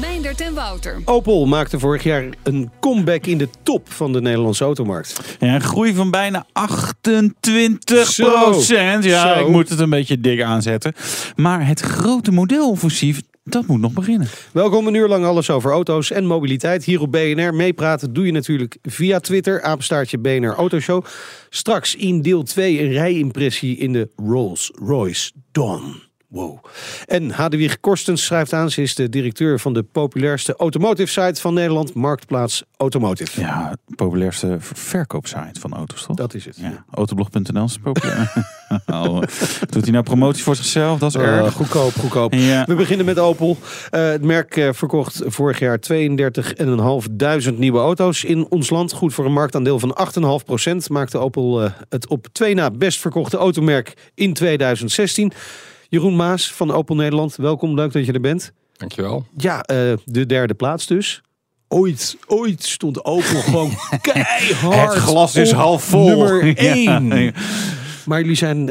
Meindert en Wouter. Opel maakte vorig jaar een comeback in de top van de Nederlandse automarkt. Ja, een groei van bijna 28 procent. Ja, Zo. ik moet het een beetje dik aanzetten. Maar het grote modeloffensief, dat moet nog beginnen. Welkom een uur lang alles over auto's en mobiliteit. Hier op BNR meepraten doe je natuurlijk via Twitter, apenstaartje BNR Autoshow. Straks in deel 2 een rijimpressie in de Rolls Royce Dawn. Wow. En Hadewig Korstens schrijft aan, ze is de directeur van de populairste automotive site van Nederland, Marktplaats Automotive. Ja, populairste verkoopsite van auto's, toch? Dat is het. Ja, autoblog.nl is populair. oh, doet hij nou promotie voor zichzelf? Dat is Eh, erg. goedkoop, goedkoop. Ja. We beginnen met Opel. Eh, het merk eh, verkocht vorig jaar 32.500 nieuwe auto's in ons land. Goed voor een marktaandeel van 8,5% Maakte Opel het op twee na best verkochte automerk in 2016. Jeroen Maas van Opel Nederland, welkom. Leuk dat je er bent. Dankjewel. Ja, eh, de derde plaats dus. Ooit, ooit stond Opel gewoon keihard Het glas is half vol. Nummer Ja. 1. Maar jullie zijn,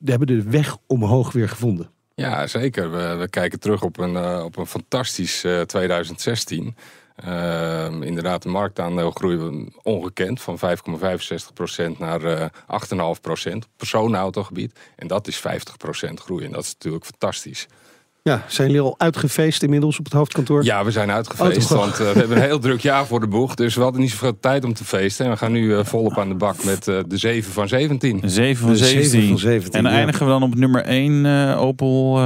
we hebben de weg omhoog weer gevonden. Ja, zeker. We, we kijken terug op een, eh, op een fantastisch eh, 2016. Ehm, inderdaad, de marktaandeel groeide ongekend van 5,65% naar eh 8,5% op personenautogebied. En dat is 50% groei en dat is natuurlijk fantastisch. Ja, zijn jullie al uitgefeest inmiddels op het hoofdkantoor? Ja, we zijn uitgefeest, Oh, want eh, we hebben een heel druk jaar voor de boeg. Dus we hadden niet zoveel tijd om te feesten. En we gaan nu eh, volop aan de bak met eh, de 7 van 17. 7 van De zeven 17. van 17, En dan ja. eindigen we dan op nummer 1 eh, Opel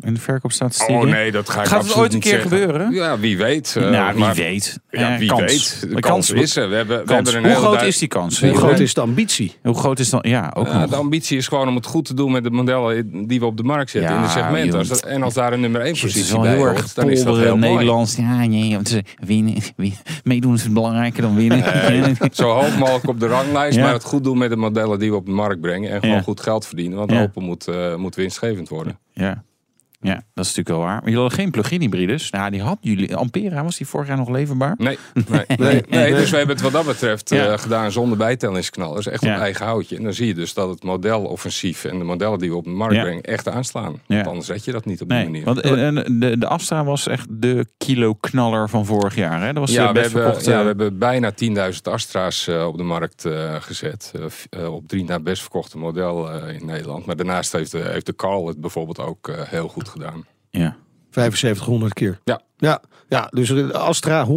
in de verkoopstatistieken. Oh nee, dat ga ik Gaat het absoluut ooit een niet keer zeggen. gebeuren? Ja, wie weet. nou, wie maar- weet. Ja, wie kans. weet. De De kans, is er. We hebben, we kans. hebben een Hoe hele groot duid- is die kans? Hoe groot is de ambitie? hoe groot is dan? Ja, ook de ambitie is gewoon om het goed te doen met de modellen die we op de markt zetten Ja, in de segmenten. En als daar een nummer 1 Het is positie bij heel hoort, dan is dat heel polderen mooi. Nederlands. Ja, nee, want ze winnen, win- meedoen is belangrijker dan winnen. Nee, zo hoog mogelijk op de ranglijst, Ja. maar het goed doen met de modellen die we op de markt brengen. En gewoon Ja. goed geld verdienen, want Ja. Opel moet, eh, moet winstgevend worden. ja. Ja, dat is natuurlijk wel waar. Maar jullie hadden geen plug-in hybrides. Nou, die had jullie. Ampera was die vorig jaar nog leverbaar. Nee, nee, nee, nee, dus we hebben het wat dat betreft Ja. eh, gedaan zonder bijtellingsknallers. Echt Ja. op eigen houtje. En dan zie je dus dat het modeloffensief en de modellen die we op de markt Ja. brengen echt aanslaan. Want anders zet je dat niet op die Nee, manier. want eh, en de, de Astra was echt de kilo-knaller van vorig jaar. Hè? Dat was Ja de we, best hebben, verkochte. ja, we hebben bijna 10.000 Astra's eh, op de markt eh, gezet. Eh, eh, op drie na best verkochte model eh, in Nederland. Maar daarnaast heeft de, heeft de Carl het bijvoorbeeld ook eh, heel goed gedaan. Ja. 7500 keer. Ja. Ja, ja dus de Astra 183%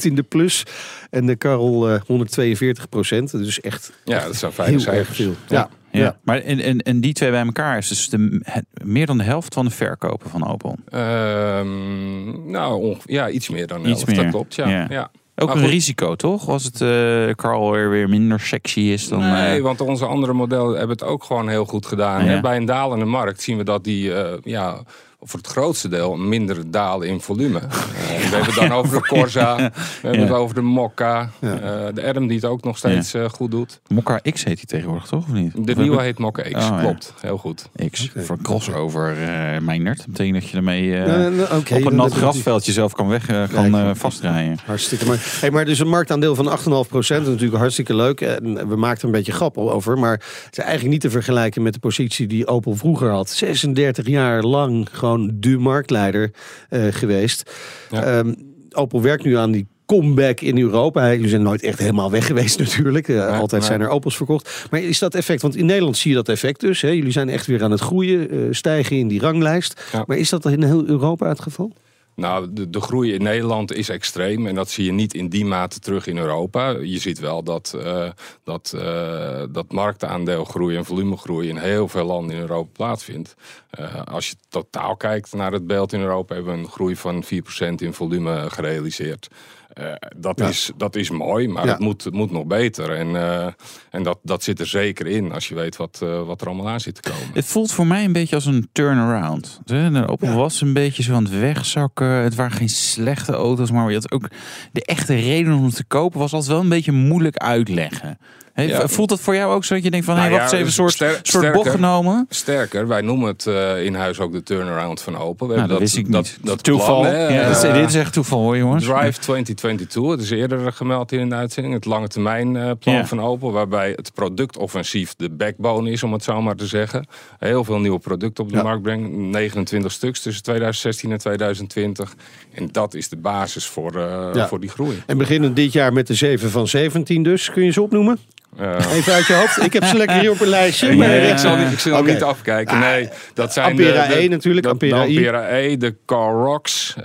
in de plus. En de Karel eh, 142% Dus echt Ja, dat zijn fijne heel cijfers. erg veel. Ja. Ja. Ja. Maar en, en, en die twee bij elkaar is dus de, het- meer dan de helft van de verkopen van Opel. Ehm, nou, onge- ja, iets meer dan Iets elf, meer. dat klopt. Ja. Ja. Ja. Ook Maar een goed. risico, toch? Als het eh Carl weer, weer minder sexy is dan... Nee, eh, want onze andere modellen hebben het ook gewoon heel goed gedaan. Ja. Bij een dalende markt zien we dat die eh, ja, voor het grootste deel minder dalen in volume. Eh, we hebben het dan over de Corsa, we hebben Ja. het over de Mokka, eh, de Erm die het ook nog steeds eh, goed doet. Mokka X heet hij tegenwoordig, toch? Of niet? De Of nieuwe heet Mokka X, Oh, ja. klopt. Heel goed. X voor crossover uh. Dat betekent dat je ermee eh, Nou, oké, op een nat grasveldje zelf kan, weg, kan eh, vastrijden. Hartstikke mooi. Hey, maar dus een marktaandeel van 8,5 procent. Natuurlijk hartstikke leuk. En we maakten er een beetje grap over. Maar het is eigenlijk niet te vergelijken met de positie die Opel vroeger had. 36 jaar lang gewoon de marktleider eh, geweest. Ja. Ehm, Opel werkt nu aan die comeback in Europa. Jullie zijn nooit echt helemaal weg geweest natuurlijk. Eh, altijd zijn er Opels verkocht. Maar is dat effect? Want in Nederland zie je dat effect dus. Hè? Jullie zijn echt weer aan het groeien. eh, stijgen in die ranglijst. Maar is dat in heel Europa het geval? Nou, de, de groei in Nederland is extreem en dat zie je niet in die mate terug in Europa. Je ziet wel dat, eh, dat, eh, dat marktaandeelgroei en volumegroei in heel veel landen in Europa plaatsvindt. Eh, als je totaal kijkt naar het beeld in Europa, hebben we een groei van 4% in volume gerealiseerd. Eh, dat, Ja. is, dat is mooi, maar Ja. het, moet, het moet nog beter. En, eh, en dat, dat zit er zeker in als je weet wat, eh, wat er allemaal aan zit te komen. Het voelt voor mij een beetje als een turnaround. De Opel was een beetje zo aan het wegzakken. Het waren geen slechte auto's, maar je had ook de echte reden om het te kopen was altijd wel een beetje moeilijk uitleggen. He, Ja. Voelt dat voor jou ook zo dat je denkt van, Nou hé, wacht ja, eens even, een soort, ster- soort bocht sterker. genomen? Sterker, wij noemen het eh, in huis ook de turnaround van Opel. We Nou, dat hebben wist ik niet. Dat, dat toeval. plan, ja, dat is, eh, dit is echt toeval hoor, jongens. Drive 2022, het is eerder gemeld in de uitzending. Het lange termijn eh, plan Ja. van Opel. Waarbij het productoffensief de backbone is, om het zo maar te zeggen. Heel veel nieuwe producten op de Ja. markt brengen. 29 stuks tussen 2016 en 2020. En dat is de basis voor, eh, Ja. voor die groei. En beginnen dit jaar met de 7 van 17 dus. Kun je ze opnoemen? Eh, Even uit je hoofd. Ik heb ze lekker hier op een lijstje. Nee, maar ik zal, niet, ik zal niet afkijken. Nee, dat zijn Ampera de, de- E natuurlijk, de- Ampera I. Ampera E, de Car Rocks, eh,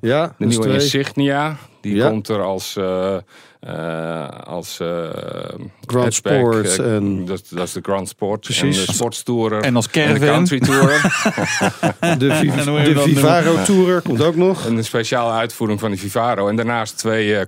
Ja, de nieuwe twee. Insignia. Die Ja. komt er als, eh, eh, als eh, Grand hatchback, Sport eh, en- dat, dat is de Grand Sport. Precies. En de Sportstourer. En als en de. Country Tourer. De, Vi- Vivaro Tourer komt ook nog. en een speciale uitvoering van de Vivaro. En daarnaast twee eh,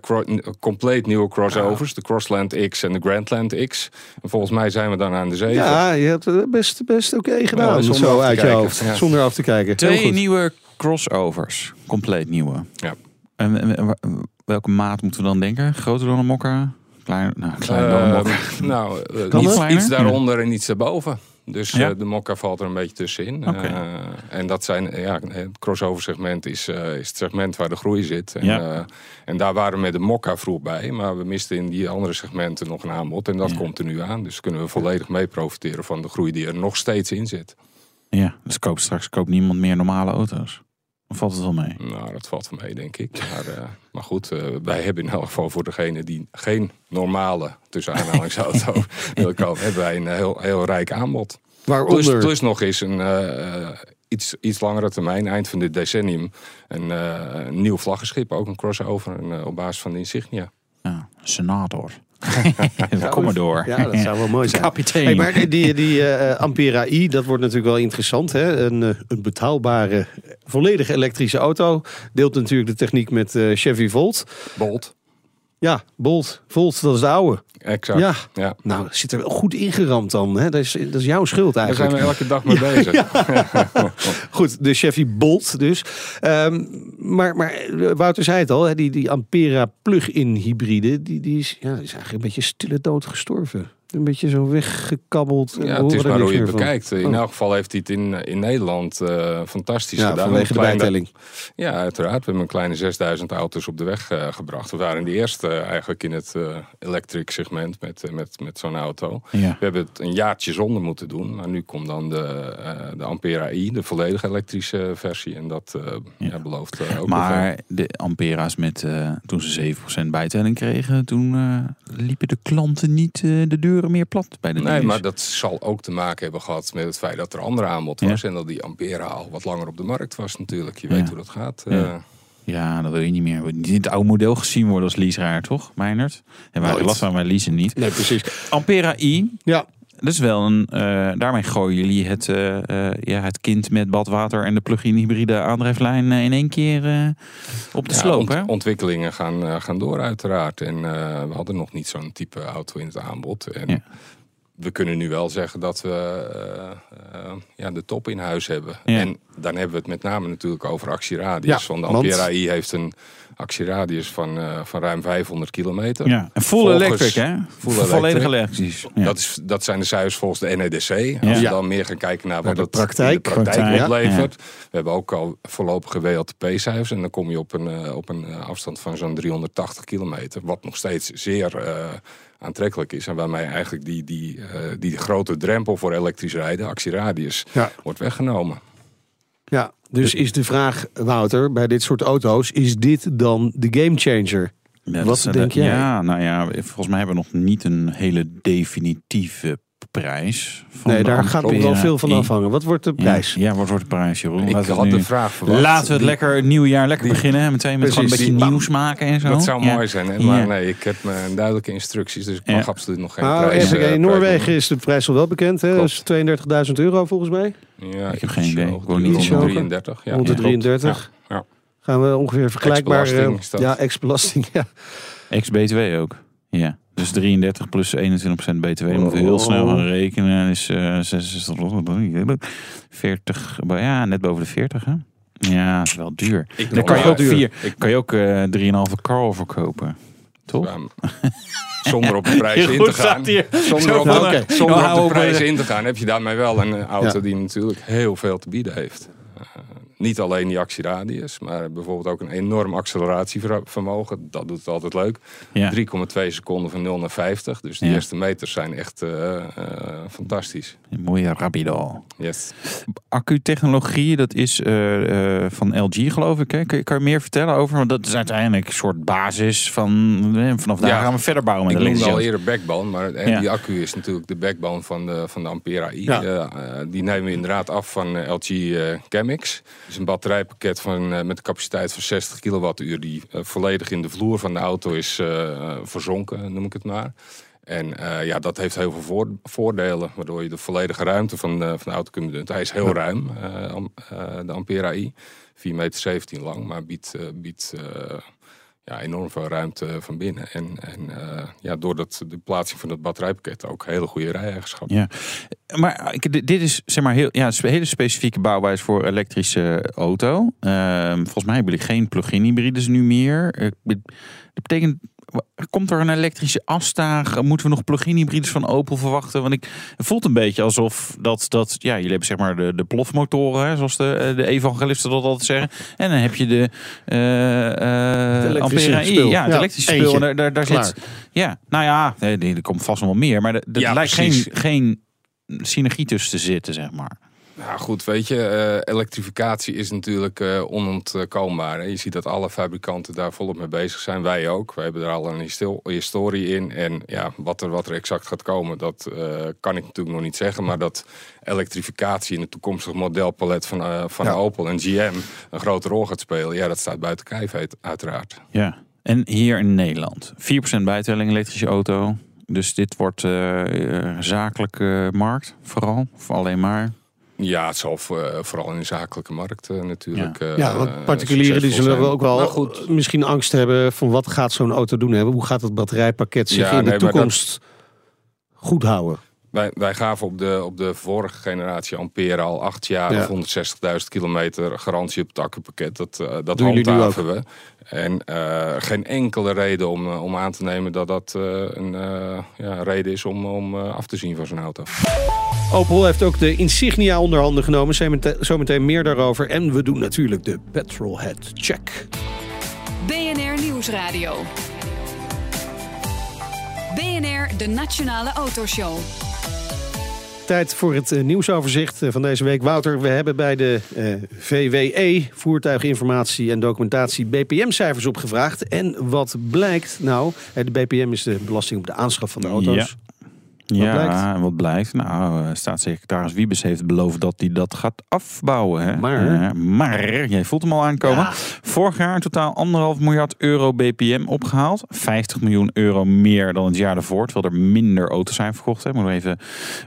compleet nieuwe crossovers. De Crossland X en de Grandland X. En volgens mij zijn we dan aan de zeven. Ja, je hebt het best, best oké gedaan. zonder zo af te uit je kijken. hoofd. Ja. Zonder af te kijken. Heel Twee nieuwe crossovers. Compleet nieuwe. Ja. En, en- en wa- welke maat moeten we dan denken? Groter dan een mokka? Kleiner, nou, kleiner dan een Eh, mokka. nou, eh, iets, daaronder en iets daarboven. Dus Ja. eh, de mokka valt er een beetje tussenin. En dat zijn, ja, het crossover segment is, is het segment waar de groei zit. En, Ja. en daar waren we met de mokka vroeg bij. Maar we misten in die andere segmenten nog een aanbod. En dat komt er nu aan. Dus kunnen we volledig mee profiteren van de groei die er nog steeds in zit. Ja, dus koop straks koopt niemand meer normale auto's. Of valt het wel mee? Nou, dat valt wel mee, denk ik. Maar, eh, maar goed, eh, wij hebben in elk geval voor degene die geen normale, tussen aanhalingsauto wil kopen, hebben wij een heel, heel rijk aanbod. Plus, Waaronder. plus nog eens een eh, iets, iets langere termijn, eind van dit decennium, een, eh, een nieuw vlaggenschip, ook een crossover een, eh, op basis van de Insignia. Ja, senator. Kom maar door. Ja, dat zou wel mooi zijn. Kapitein. Hey, maar die, die, eh, Ampera i, dat wordt natuurlijk wel interessant. Hè? Een, eh, een betaalbare, volledig elektrische auto. Deelt natuurlijk de techniek met eh, Chevy Volt. Bolt, Ja, Bolt. Volt, dat is de oude. exact. Ja. Ja. Nou, dat zit er wel goed ingeramd dan. Hè? Dat, is, dat is jouw schuld Daar zijn eigenlijk. we elke dag mee bezig. Goed, de Chevy Bolt dus. Ehm, maar, maar eh, Wouter zei het al, hè, die, die Ampera plug-in hybride, die, die, is, ja, die is eigenlijk een beetje stille dood gestorven. Een beetje zo weggekabbeld. We Ja, het is maar hoe je het bekijkt. In Oh. elk geval heeft hij het in, in Nederland eh, fantastisch Ja, gedaan. vanwege de bijtelling. Ja, uiteraard. We hebben een kleine 6000 auto's op de weg eh, gebracht. We waren de eerste eh, eigenlijk in het eh electric segment met, met, met zo'n auto. Ja. We hebben het een jaartje zonder moeten doen. Maar nu komt dan de, eh, de Ampera i, de volledig elektrische versie. En dat eh, Ja. ja. belooft eh, ook. Maar de Ampera's met, eh, toen ze 7% bijtelling kregen, toen eh, liepen de klanten niet eh, de deuren meer plat bij de Nee, maar dat zal ook te maken hebben gehad met het feit dat er andere aanbod Ja. was. En dat die Ampera al wat langer op de markt was natuurlijk. Je Ja. weet hoe dat gaat. Ja. eh. Ja, dat wil je niet meer. Niet in het oude model gezien worden als leaserijder, toch, Meinert? En Nooit. last van, wij leasen niet. Nee, precies. Ampera i, Ja, dat is wel een... eh, daarmee gooien jullie het, eh, eh, ja, het kind met badwater en de plug-in hybride aandrijflijn in één keer eh, op de Ja, sloop, ont- hè? ontwikkelingen gaan, eh, gaan door uiteraard. En eh, we hadden nog niet zo'n type auto in het aanbod. En Ja. we kunnen nu wel zeggen dat we ja, de top in huis hebben. Ja. En dan hebben we het met name natuurlijk over actieradius. Ja, want de want- Ampera i heeft een actieradius van, eh, van ruim 500 kilometer. Ja, en full Volgens- electric, hè? full Volledig elektrisch. Ja. Dat, is, dat zijn de cijfers volgens de NEDC. Als Ja. we dan meer gaan kijken naar wat de het praktijk. in de praktijk Praktijk, oplevert. We hebben ook al voorlopige WLTP-cijfers. En dan kom je op een, eh, op een eh, afstand van zo'n 380 kilometer. Wat nog steeds zeer eh, aantrekkelijk is. En waarmee eigenlijk die, die, eh, die grote drempel voor elektrisch rijden, actieradius, Ja. wordt weggenomen. ja, dus is de vraag, Wouter, bij dit soort auto's, is dit dan de gamechanger? Ja, Wat dat is- denk jij? Ja, nou ja, volgens mij hebben we nog niet een hele definitieve prijs. Van Nee, daar gaat nog wel veel van afhangen. Wat wordt de prijs? Ja, ja, wat wordt de prijs, Jeroen? Ik Laten we had het de vraag verwacht. Laten we het Die- lekker het nieuwe jaar lekker beginnen. hè, Meteen met gewoon een beetje Die- nieuws maken en zo. Dat zou Ja. mooi zijn. Hè? Ja. Maar nee, ik heb mijn duidelijke instructies. Dus ik mag Ja. absoluut nog geen Nou, prijs. even eh, in Noorwegen is de prijs al wel bekend. Hè? Dat is 32.000 euro volgens mij. Ja, Ik heb geen idee. Ik woon niet in rond de Noorwegen. 33. Ja, Rond de ja, klopt. 33. Ja, ja. Gaan we ongeveer vergelijkbaar... Ex-belasting eh. Ja, ex-belasting. Ja. Ex-BTW ook. Ja. Dus 33 plus 21% BTW. Moeten we heel snel gaan rekenen. Is eh 66, 40, ja, net boven de 40 hè? Ja, dat is wel duur. Ik Dan kan je ook, vier, kan je ook eh 3,5 Carl verkopen. Toch? Ja, zonder op de prijs in te gaan. Zonder Zo op, zonder Nou, op de prijs eh. in te gaan heb je daarmee wel een eh, auto Ja. die natuurlijk heel veel te bieden heeft. Niet alleen die actieradius, maar bijvoorbeeld ook een enorm acceleratievermogen. Dat doet het altijd leuk. Ja. 3,2 seconden van 0 naar 50. Dus de Ja. eerste meters zijn echt eh, eh, fantastisch. Een mooie Rapido. Yes. Accu-technologie, dat is eh, van LG geloof ik. Hè? Kan, je, kan je meer vertellen over? Want dat is uiteindelijk een soort basis van... vanaf daar Ja. gaan we verder bouwen met Ik de noemde al eerder backbone, maar en die accu is natuurlijk de backbone van de, van de Ampera i. Die nemen we inderdaad af van LG Chemix. Het is een batterijpakket van, eh, met een capaciteit van 60 kilowattuur... die eh, volledig in de vloer van de auto is eh, verzonken, noem ik het maar. En ja, dat heeft heel veel voor- voordelen, waardoor je de volledige ruimte van, van de auto kunt benutten. Hij is heel ruim, de Ampera i. 4,17 meter lang, maar biedt, biedt ja, enorm veel ruimte van binnen. En, en eh, ja, doordat de plaatsing van het batterijpakket ook hele goede rij-eigenschappen. Ja. Maar ik, dit is zeg maar heel, ja, een hele specifieke bouwwijze voor elektrische auto. Ehm, volgens mij hebben jullie geen plug-in hybrides nu meer. Eh, dit- Dat betekent, komt er een elektrische afstaag? Moeten we nog plug-in hybrides van Opel verwachten? Want ik, het voelt een beetje alsof dat, dat ja, jullie hebben zeg maar de, de plofmotoren, hè, zoals de, eh, de evangelisten dat altijd zeggen. En dan heb je de, eh eh, Het elektrische Ampera i. Ja, het Ja, elektrische spul. En daar, daar, daar zit, ja, nou ja, er komt vast nog wel meer. Maar er er Ja, lijkt precies. geen, geen synergie tussen te zitten, zeg maar. Nou goed, weet je, eh, elektrificatie is natuurlijk eh, onontkoombaar. Hè. Je ziet dat alle fabrikanten daar volop mee bezig zijn. Wij ook. We hebben er al een histo- historie in. En ja, wat er, wat er exact gaat komen, dat eh, kan ik natuurlijk nog niet zeggen. Maar dat elektrificatie in het toekomstige modelpalet van, van Ja. Opel en GM een grote rol gaat spelen. Ja, dat staat buiten kijf uit- uiteraard. Ja. En hier in Nederland, 4% bijtelling elektrische auto. Dus dit wordt zakelijke markt, vooral. Of alleen maar. Ja, het zal voor- eh, vooral in de zakelijke markt eh, natuurlijk. eh, Ja, want particulieren die zullen zijn. ook wel goed, misschien angst hebben van wat gaat zo'n auto doen hebben. Hoe gaat het batterijpakket zich Ja, in de nee, toekomst goed houden? Wij, wij gaven op de, op de vorige generatie Ampere al acht jaar Ja. of 160.000 kilometer garantie op het accupakket. Dat, dat Doen jullie nu handhaven we. En eh, geen enkele reden om, om aan te nemen dat dat eh, een eh, ja, reden is om, om af te zien van zo'n auto. Opel heeft ook de Insignia onder handen genomen. Zometeen- meer daarover. En we doen natuurlijk de Petrolhead Check. BNR Nieuwsradio. BNR, de Nationale Autoshow. Tijd voor het eh, nieuwsoverzicht eh, van deze week. Wouter, we hebben bij de eh, VWE, Voertuiginformatie en Documentatie, BPM-cijfers opgevraagd. En wat blijkt nou? De BPM is de belasting op de aanschaf van de auto's. Ja, blijkt? en wat blijft? Nou, eh, staatssecretaris Wiebes heeft beloofd dat hij dat gaat afbouwen. Hè? Maar? Eh, maar, jij voelt hem al aankomen. Ja. Vorig jaar in totaal anderhalf miljard euro BPM opgehaald. 50 miljoen euro meer dan het jaar daarvoor. Terwijl er minder auto's zijn verkocht. Hè. Moet ik even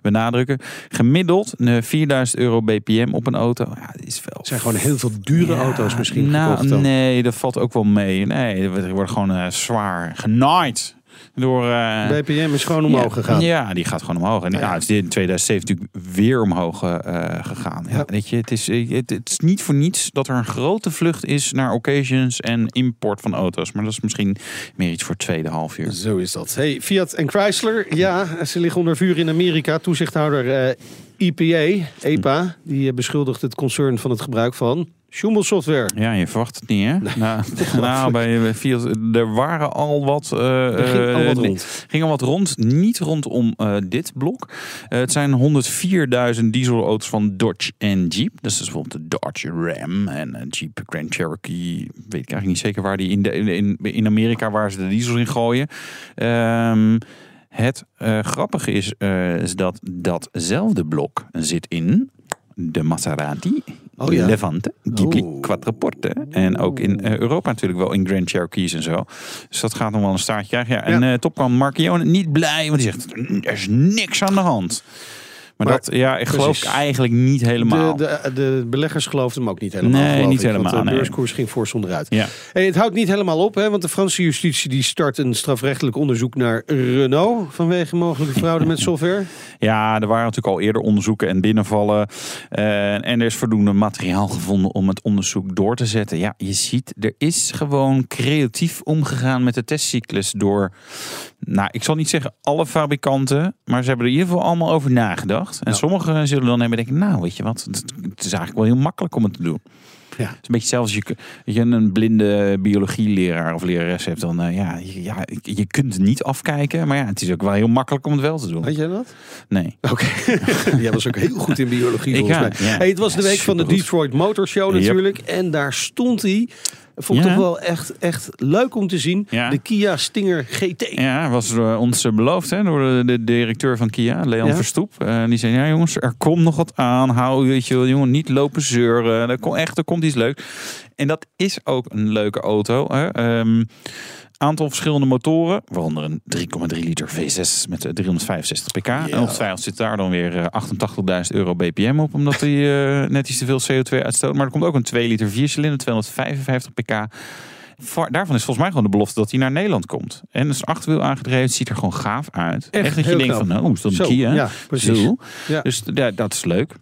benadrukken. Gemiddeld eh, 4000 euro BPM op een auto. Ja, dat is wel... Het zijn gewoon heel veel dure Ja, auto's misschien nou, gekocht dan. Nee, dat valt ook wel mee. Nee, er wordt gewoon eh, zwaar genaaid door... eh, BPM is gewoon omhoog ja, gegaan. Ja, die gaat gewoon omhoog. En ja, het is in 2007 natuurlijk weer omhoog eh, gegaan. Ja. Weet je, het is, eh, het, het is niet voor niets dat er een grote vlucht is naar occasions en import van auto's. Maar dat is misschien meer iets voor het tweede half uur. Zo is dat. Hey, Fiat en Chrysler, ja, ze liggen onder vuur in Amerika. Toezichthouder eh EPA, EPA, die eh, beschuldigt het concern van het gebruik van Schumel-software. Ja, je verwacht het niet, hè? nou, nou, bij Fiat, er waren al wat... eh, Er ging al wat eh, rond. ging al wat rond. Niet rondom eh, dit blok. Eh, het zijn 104.000 dieselauto's van Dodge en Jeep. Dus dat is bijvoorbeeld de Dodge Ram en eh, Jeep Grand Cherokee. Weet ik eigenlijk niet zeker waar die in, de, in, in Amerika waar ze de diesels in gooien. Ehm, het eh, grappige is, eh, is dat datzelfde blok zit in de Maserati, Oh ja. Levante, Ghibli Oh. Quattroporte. En ook in eh, Europa natuurlijk wel in Grand Cherokees en zo. Dus dat gaat nog wel een staartje krijgen. Ja, en Ja. eh topkan Marchione niet blij, want die zegt, er is niks aan de hand. Maar, Maar- dat, ja, ik geloof ik eigenlijk niet helemaal. De, de, de beleggers geloofden hem ook niet helemaal. Nee, niet ik, want helemaal, de nee. beurskoers ging fors onderuit. Ja. Hey, het houdt niet helemaal op, hè, want de Franse justitie die start een strafrechtelijk onderzoek naar Renault vanwege mogelijke fraude met software. Ja, er waren natuurlijk al eerder onderzoeken en binnenvallen. Eh, en er is voldoende materiaal gevonden om het onderzoek door te zetten. Ja, je ziet, er is gewoon creatief omgegaan met de testcyclus door... Nou, ik zal niet zeggen alle fabrikanten, maar ze hebben er in ieder geval allemaal over nagedacht. En Ja. sommigen zullen dan hebben denken, nou weet je wat, het, is eigenlijk wel heel makkelijk om het te doen. Ja. Het is een beetje zelfs als je, je een blinde biologieleraar of lerares hebt, dan eh, ja, je, ja, je kunt het niet afkijken. Maar ja, het is ook wel heel makkelijk om het wel te doen. Weet jij dat? Nee. Oké. Jij was ook heel goed in biologie Ik volgens ga, mij. ja. Hey, het was de week van de. Detroit Motor Show Yep. natuurlijk. En daar stond hij. Vond ik Ja. toch wel echt, echt leuk om te zien. Ja. De Kia Stinger GT. Ja, was ons eh, beloofd hè, door de, de directeur van Kia, Leon Ja. Verstoep. Eh, die zei, ja jongens, er komt nog wat aan. Hou, weet je wel, jongen, niet lopen zeuren. Er komt echt, er komt iets leuks. En dat is ook een leuke auto. Hè. Ehm, aantal verschillende motoren, waaronder een 3,3 liter V6 met eh, 365 pk. En ongetwijfeld zit daar dan weer eh, 88.000 euro BPM op, omdat hij eh, net iets te veel CO2 uitstoot. Maar er komt ook een 2 liter 4 cilinder, 255 pk. Daarvan is volgens mij gewoon de belofte dat hij naar Nederland komt. En is achterwiel aangedreven, het ziet er gewoon gaaf uit. Echt, dat je denkt van, nou, is dat een Kia? ja, precies. Zo. Ja. Dus ja, dat is leuk.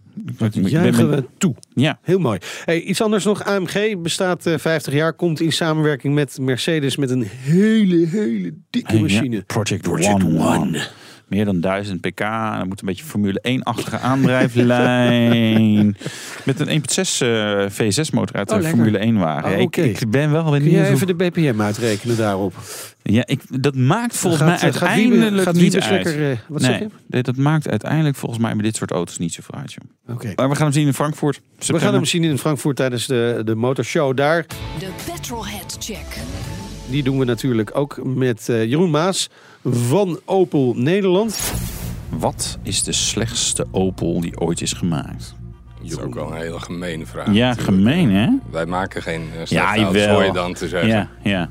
Juichen we toe. Ja, Heel mooi. Hey, iets anders nog. AMG bestaat eh, 50 jaar. Komt in samenwerking met Mercedes met een hele, hele dikke Ja, machine. Project, Project One. One. Meer dan 1000 pk. En dan moet een beetje Formule 1-achtige aandrijflijn. Met een 1.6 eh, V6 motor uit de Oh, lekker. Formule 1 wagen. Oh, ik, ik ben wel Kun benieuwd. jij hoe- even de BPM uitrekenen daarop? Ja, ik, dat maakt volgens Gaat, mij gaat uiteindelijk gaat niet uit. lekker, eh, wat zeg nee, je? nee, dat maakt uiteindelijk volgens mij bij dit soort auto's niet zoveel uit. Oké. Maar we gaan hem zien in Frankfurt. We gaan hem zien in Frankfurt tijdens de, de motorshow daar. De Petrolhead Check. Die doen we natuurlijk ook met eh, Jeroen Maas van Opel Nederland. Wat is de slechtste Opel die ooit is gemaakt? Dat is ook wel een hele gemene vraag. ja, natuurlijk. gemeen hè? Wij maken geen uh, Ja, ja, hoor je dan te zeggen. Ja, ja.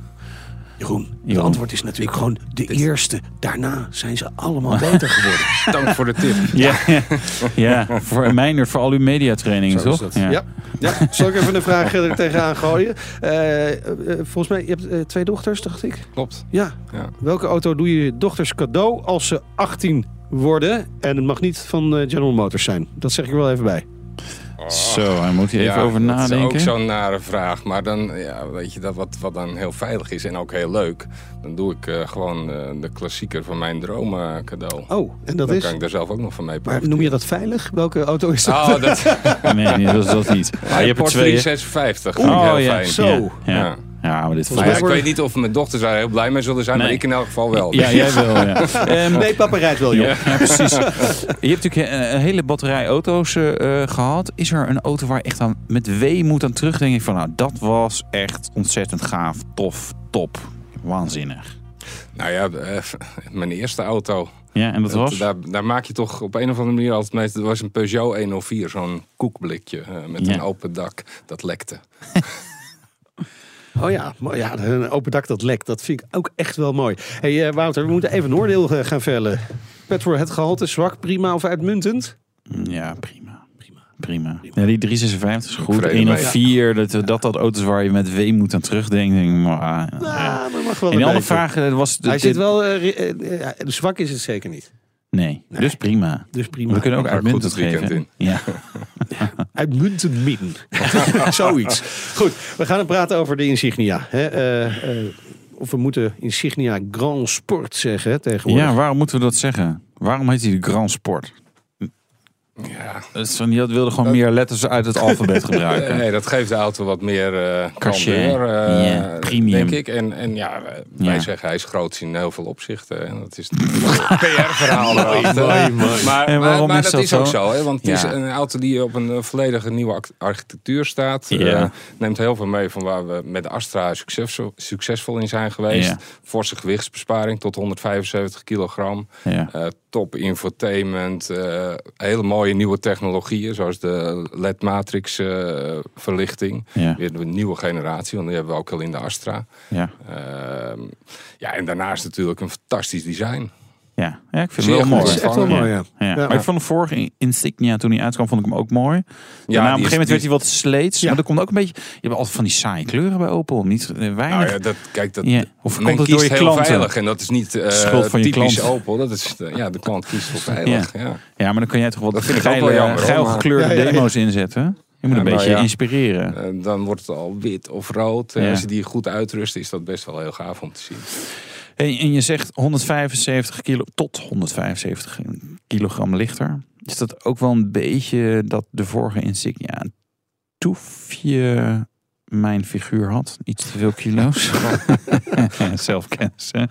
Jeroen, het antwoord is natuurlijk gewoon de eerste. Daarna zijn ze allemaal beter geworden. Dank voor de tip. Ja, ja, ja. voor mijner voor al uw mediatrainingen, Zo is toch? dat. Ja. Ja. Zal ik even een vraag er tegenaan gooien? Eh, eh, volgens mij, je hebt eh, twee dochters, dacht ik. Klopt. Ja. Ja. Welke auto doe je je dochters cadeau als ze 18 worden? En het mag niet van eh, General Motors zijn. Dat zeg ik er wel even bij. Zo, daar moet je even Ja, over Dat is nadenken. ook zo'n nare vraag. Maar dan, ja, weet je, dat wat, wat dan heel veilig is en ook heel leuk. Dan doe ik eh, gewoon eh, de klassieker van mijn droom eh, cadeau. Oh, en dat dan is... kan ik daar zelf ook nog van mee Maar noem je dat veilig? Welke auto is dat? Oh, dat Nee, nee, dat is dat niet. Ah, je hebt er Port twee. 356. Vind ik Oh heel ja, fijn. Zo. Ja, ja. Ja. maar dit Maar ja, ik weet niet of mijn dochters daar heel blij mee zullen zijn, maar ik in elk geval wel. Ja, jij wel. Ja. Ehm, Nee, papa rijdt wel, joh. Ja, ja, precies. Je hebt natuurlijk een, een hele batterij auto's eh, eh, gehad. Is er een auto waar je echt aan met weemoed aan terugdenken van nou, dat was echt ontzettend gaaf, tof, top, waanzinnig. Nou ja, eh, mijn eerste auto. Ja, en dat was? Daar, daar maak je toch op een of andere manier altijd mee. Dat was een Peugeot 104, zo'n koekblikje eh, met Ja. een open dak. Dat lekte. Oh ja, maar ja, een open dak dat lekt. Dat vind ik ook echt wel mooi. hey, eh, Wouter, we moeten even een oordeel eh, gaan vellen. Petrol het gehalte zwak, prima of uitmuntend? Ja, prima. Prima. Prima. Ja, die 356 is goed. Vrede mee. 104, dat, dat dat auto's waar je met weemoed aan terugdenkt. Denk ik, maar, ah, ja. Ja, dat mag wel En die andere vraag eh, was... Hij dit- zit wel... eh, zwak is het zeker niet. Nee, dus prima. Dus prima. We kunnen ook uitmuntend het weekend geven. Ja. Uitmuntend min. Zoiets. Goed, we gaan het praten over de Insignia. Hè? eh, eh, of we moeten Insignia Grand Sport zeggen tegenwoordig. ja, waarom moeten we dat zeggen? Waarom heet hij de Grand Sport? Ja. Is van, die wilde gewoon meer letters uit het alfabet gebruiken. Nee, dat geeft de auto wat meer eh Cachet. eh, premium. denk ik. En, en ja, wij- wij Ja. zeggen hij is groot in heel veel opzichten. En dat is PR-verhaal erachter. mooi, mooi. Maar, En maar, waarom maar is dat dat is ook zo? Hè? Want het is een auto die op een eh, volledige nieuwe architectuur staat. Eh, neemt heel veel mee van waar we met de Astra succesvol, succesvol in zijn geweest. Forse gewichtsbesparing tot 175 kilogram. Ja. Eh, top infotainment, eh, hele mooie nieuwe technologieën, zoals de LED matrix eh, verlichting. Ja. Weer de nieuwe generatie, want die hebben we ook al in de Astra. Ja. Ehm, ja, en daarnaast natuurlijk een fantastisch design. Ja, ja ik vind Zeer het wel goed. mooi. Het is echt wel mooi, ja. Ja. Maar ik vond de vorige Insignia, toen hij uitkwam, vond ik hem ook mooi. Ja, op een gegeven moment die werd hij wat sleets. Ja. Maar er komt ook een beetje... Je hebt altijd van die saaie kleuren bij Opel. Niet weinig. Nou ja, dat, kijk, dat. Of komt het door je heel klanten? veilig. En dat is niet eh, Schuld van je typisch klant. Opel. Dat is, eh, ja, de klant kiest voor veilig. Ja. Ja, maar dan kan jij toch wat Dat geile, wel jammer, geil gekleurde demo's inzetten. Je moet een nou beetje inspireren. Eh, dan wordt het al wit of rood. En. Als je die goed uitrust, is dat best wel heel gaaf om te zien. En, en je zegt 175 kilo tot 175 kilogram lichter. Is dat ook wel een beetje dat de vorige Insignia een toefje mijn figuur had? Iets te veel kilo's. Zelfkennis, hè?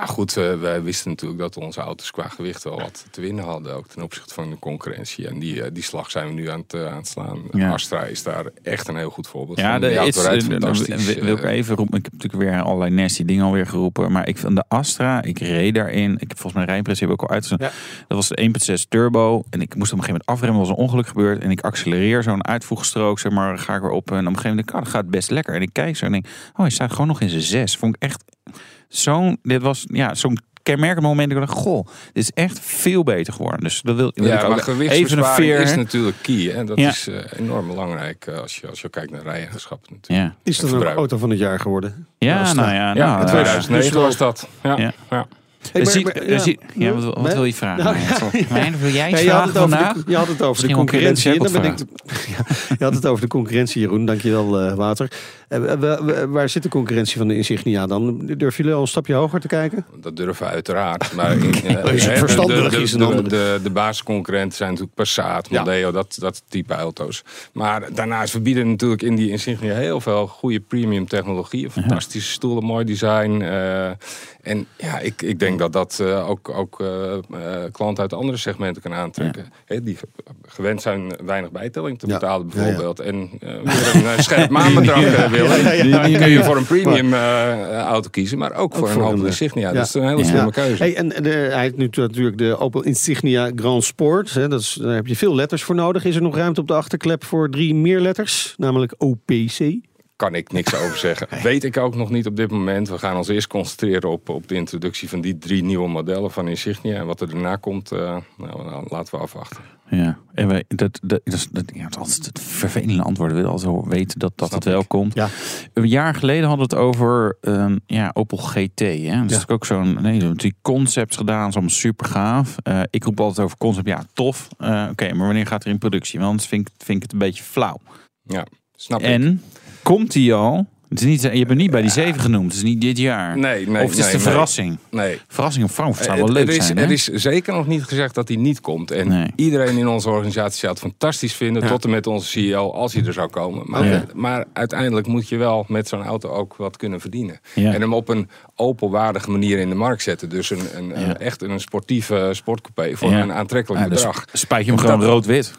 Ja, goed, eh, wij wisten natuurlijk dat onze auto's qua gewicht wel wat te winnen hadden. Ook ten opzichte van de concurrentie. En die, eh, die slag zijn we nu aan het, aan het slaan. Ja. Astra is daar echt een heel goed voorbeeld Ja, van. de, auto rijdt eh, fantastisch. wil- ik even roepen. Ik heb natuurlijk weer allerlei nasty dingen alweer geroepen. Maar ik van de Astra, ik reed daarin. Ik heb volgens mij rijimpressie ook al uitgezonden. Dat was de 1.6 turbo. En ik moest op een gegeven moment afremmen. Was een ongeluk gebeurd. En ik accelereer zo'n uitvoegstrook, zeg maar. Ga ik weer op. En op een gegeven moment denk ik, ah, dat gaat best lekker. En ik kijk zo en denk, oh, hij staat gewoon nog in zijn 6. Vond ik echt zo'n, dit was ja, zo'n kenmerkend moment. Ik dacht, goh, dit is echt veel beter geworden. Dus dat wil, wil ik Ja, ook maar even een veer. is natuurlijk key. Hè? Dat Ja. is eh, enorm belangrijk eh, als, je, als je kijkt naar rijeigenschappen natuurlijk. Ja, Is dat En een auto van het jaar geworden? ja nou ja. Ja, nou, in ja. 2009 dus was dat. Ja, Ja. ja. Hey, maar- Ziet- maar- ziet- ja, wat, wat wil je vragen? Nou, ja, Mijn, wil jij iets Ja, je, had vragen het over vandaag? de, je had het over de Misschien concurrentie. Je had het over de concurrentie, Jeroen. Dankjewel, eh Wouter. Eh, wa- wa- waar zit de concurrentie van de Insignia dan? Durven jullie al een stapje hoger te kijken? Dat durven we uiteraard. Maar in, eh, verstandig, de, de, is een de, andere. de, de basisconcurrenten zijn natuurlijk Passat, Ja. Mondeo, dat, dat type auto's. Maar daarnaast verbieden natuurlijk in die Insignia heel veel goede premium technologie. Fantastische stoelen, mooi design. eh, en ja, ik, ik denk dat dat eh, ook, ook eh, klanten uit andere segmenten kan aantrekken. Hè, die ge- gewend zijn weinig bijtelling te betalen Ja, ja. bijvoorbeeld. En weer een scherp maandbedrag willen. Dan kun je voor een premium auto kiezen, maar ook voor voor een Opel Insignia. Dat is een hele slimme keuze. Hey, en de, hij heeft nu natuurlijk de Opel Insignia Grand Sport. Hè, dat is, daar heb je veel letters voor nodig. Is er nog ruimte op de achterklep voor drie meer letters? Namelijk OPC. Kan ik niks over zeggen. Weet ik ook nog niet op dit moment. We gaan ons eerst concentreren op, op de introductie van die drie nieuwe modellen van Insignia. En wat er daarna komt, eh, nou, dan laten we afwachten. Ja, en wij, dat, dat, dat, is- dat, ja, het is altijd het vervelende antwoord. We willen al zo weten dat, dat Snap het wel ik. komt. Ja. Een jaar geleden hadden we het over een ja, Opel GT. Hè? Dat is ook zo'n nee, die concepts gedaan. Is allemaal super gaaf. Eh, ik roep altijd over concept. Ja, tof. Eh, Oké, maar wanneer gaat er in productie? Want anders vind ik, vind ik het een beetje flauw. Ja, snap ik. En komt die al? Het is niet, je hebt hem niet bij die zeven genoemd. Het is niet dit jaar. Nee, nee, of het is nee, de verrassing. Nee. Verrassing of Frankfurt zou wel Het- leuk er is, zijn. hè? Er is zeker nog niet gezegd dat hij niet komt. En Nee. iedereen in onze organisatie zou het fantastisch vinden. Ja. Tot en met onze CEO, als hij er zou komen. Maar, Ja. maar uiteindelijk moet je wel met zo'n auto ook wat kunnen verdienen. Ja. En hem op een Opel-waardige manier in de markt zetten. Dus een, een, Ja. een- echt een sportieve sportcoupé voor Ja. een aantrekkelijk Ja, dus bedrag. spuit je hem gewoon rood-wit.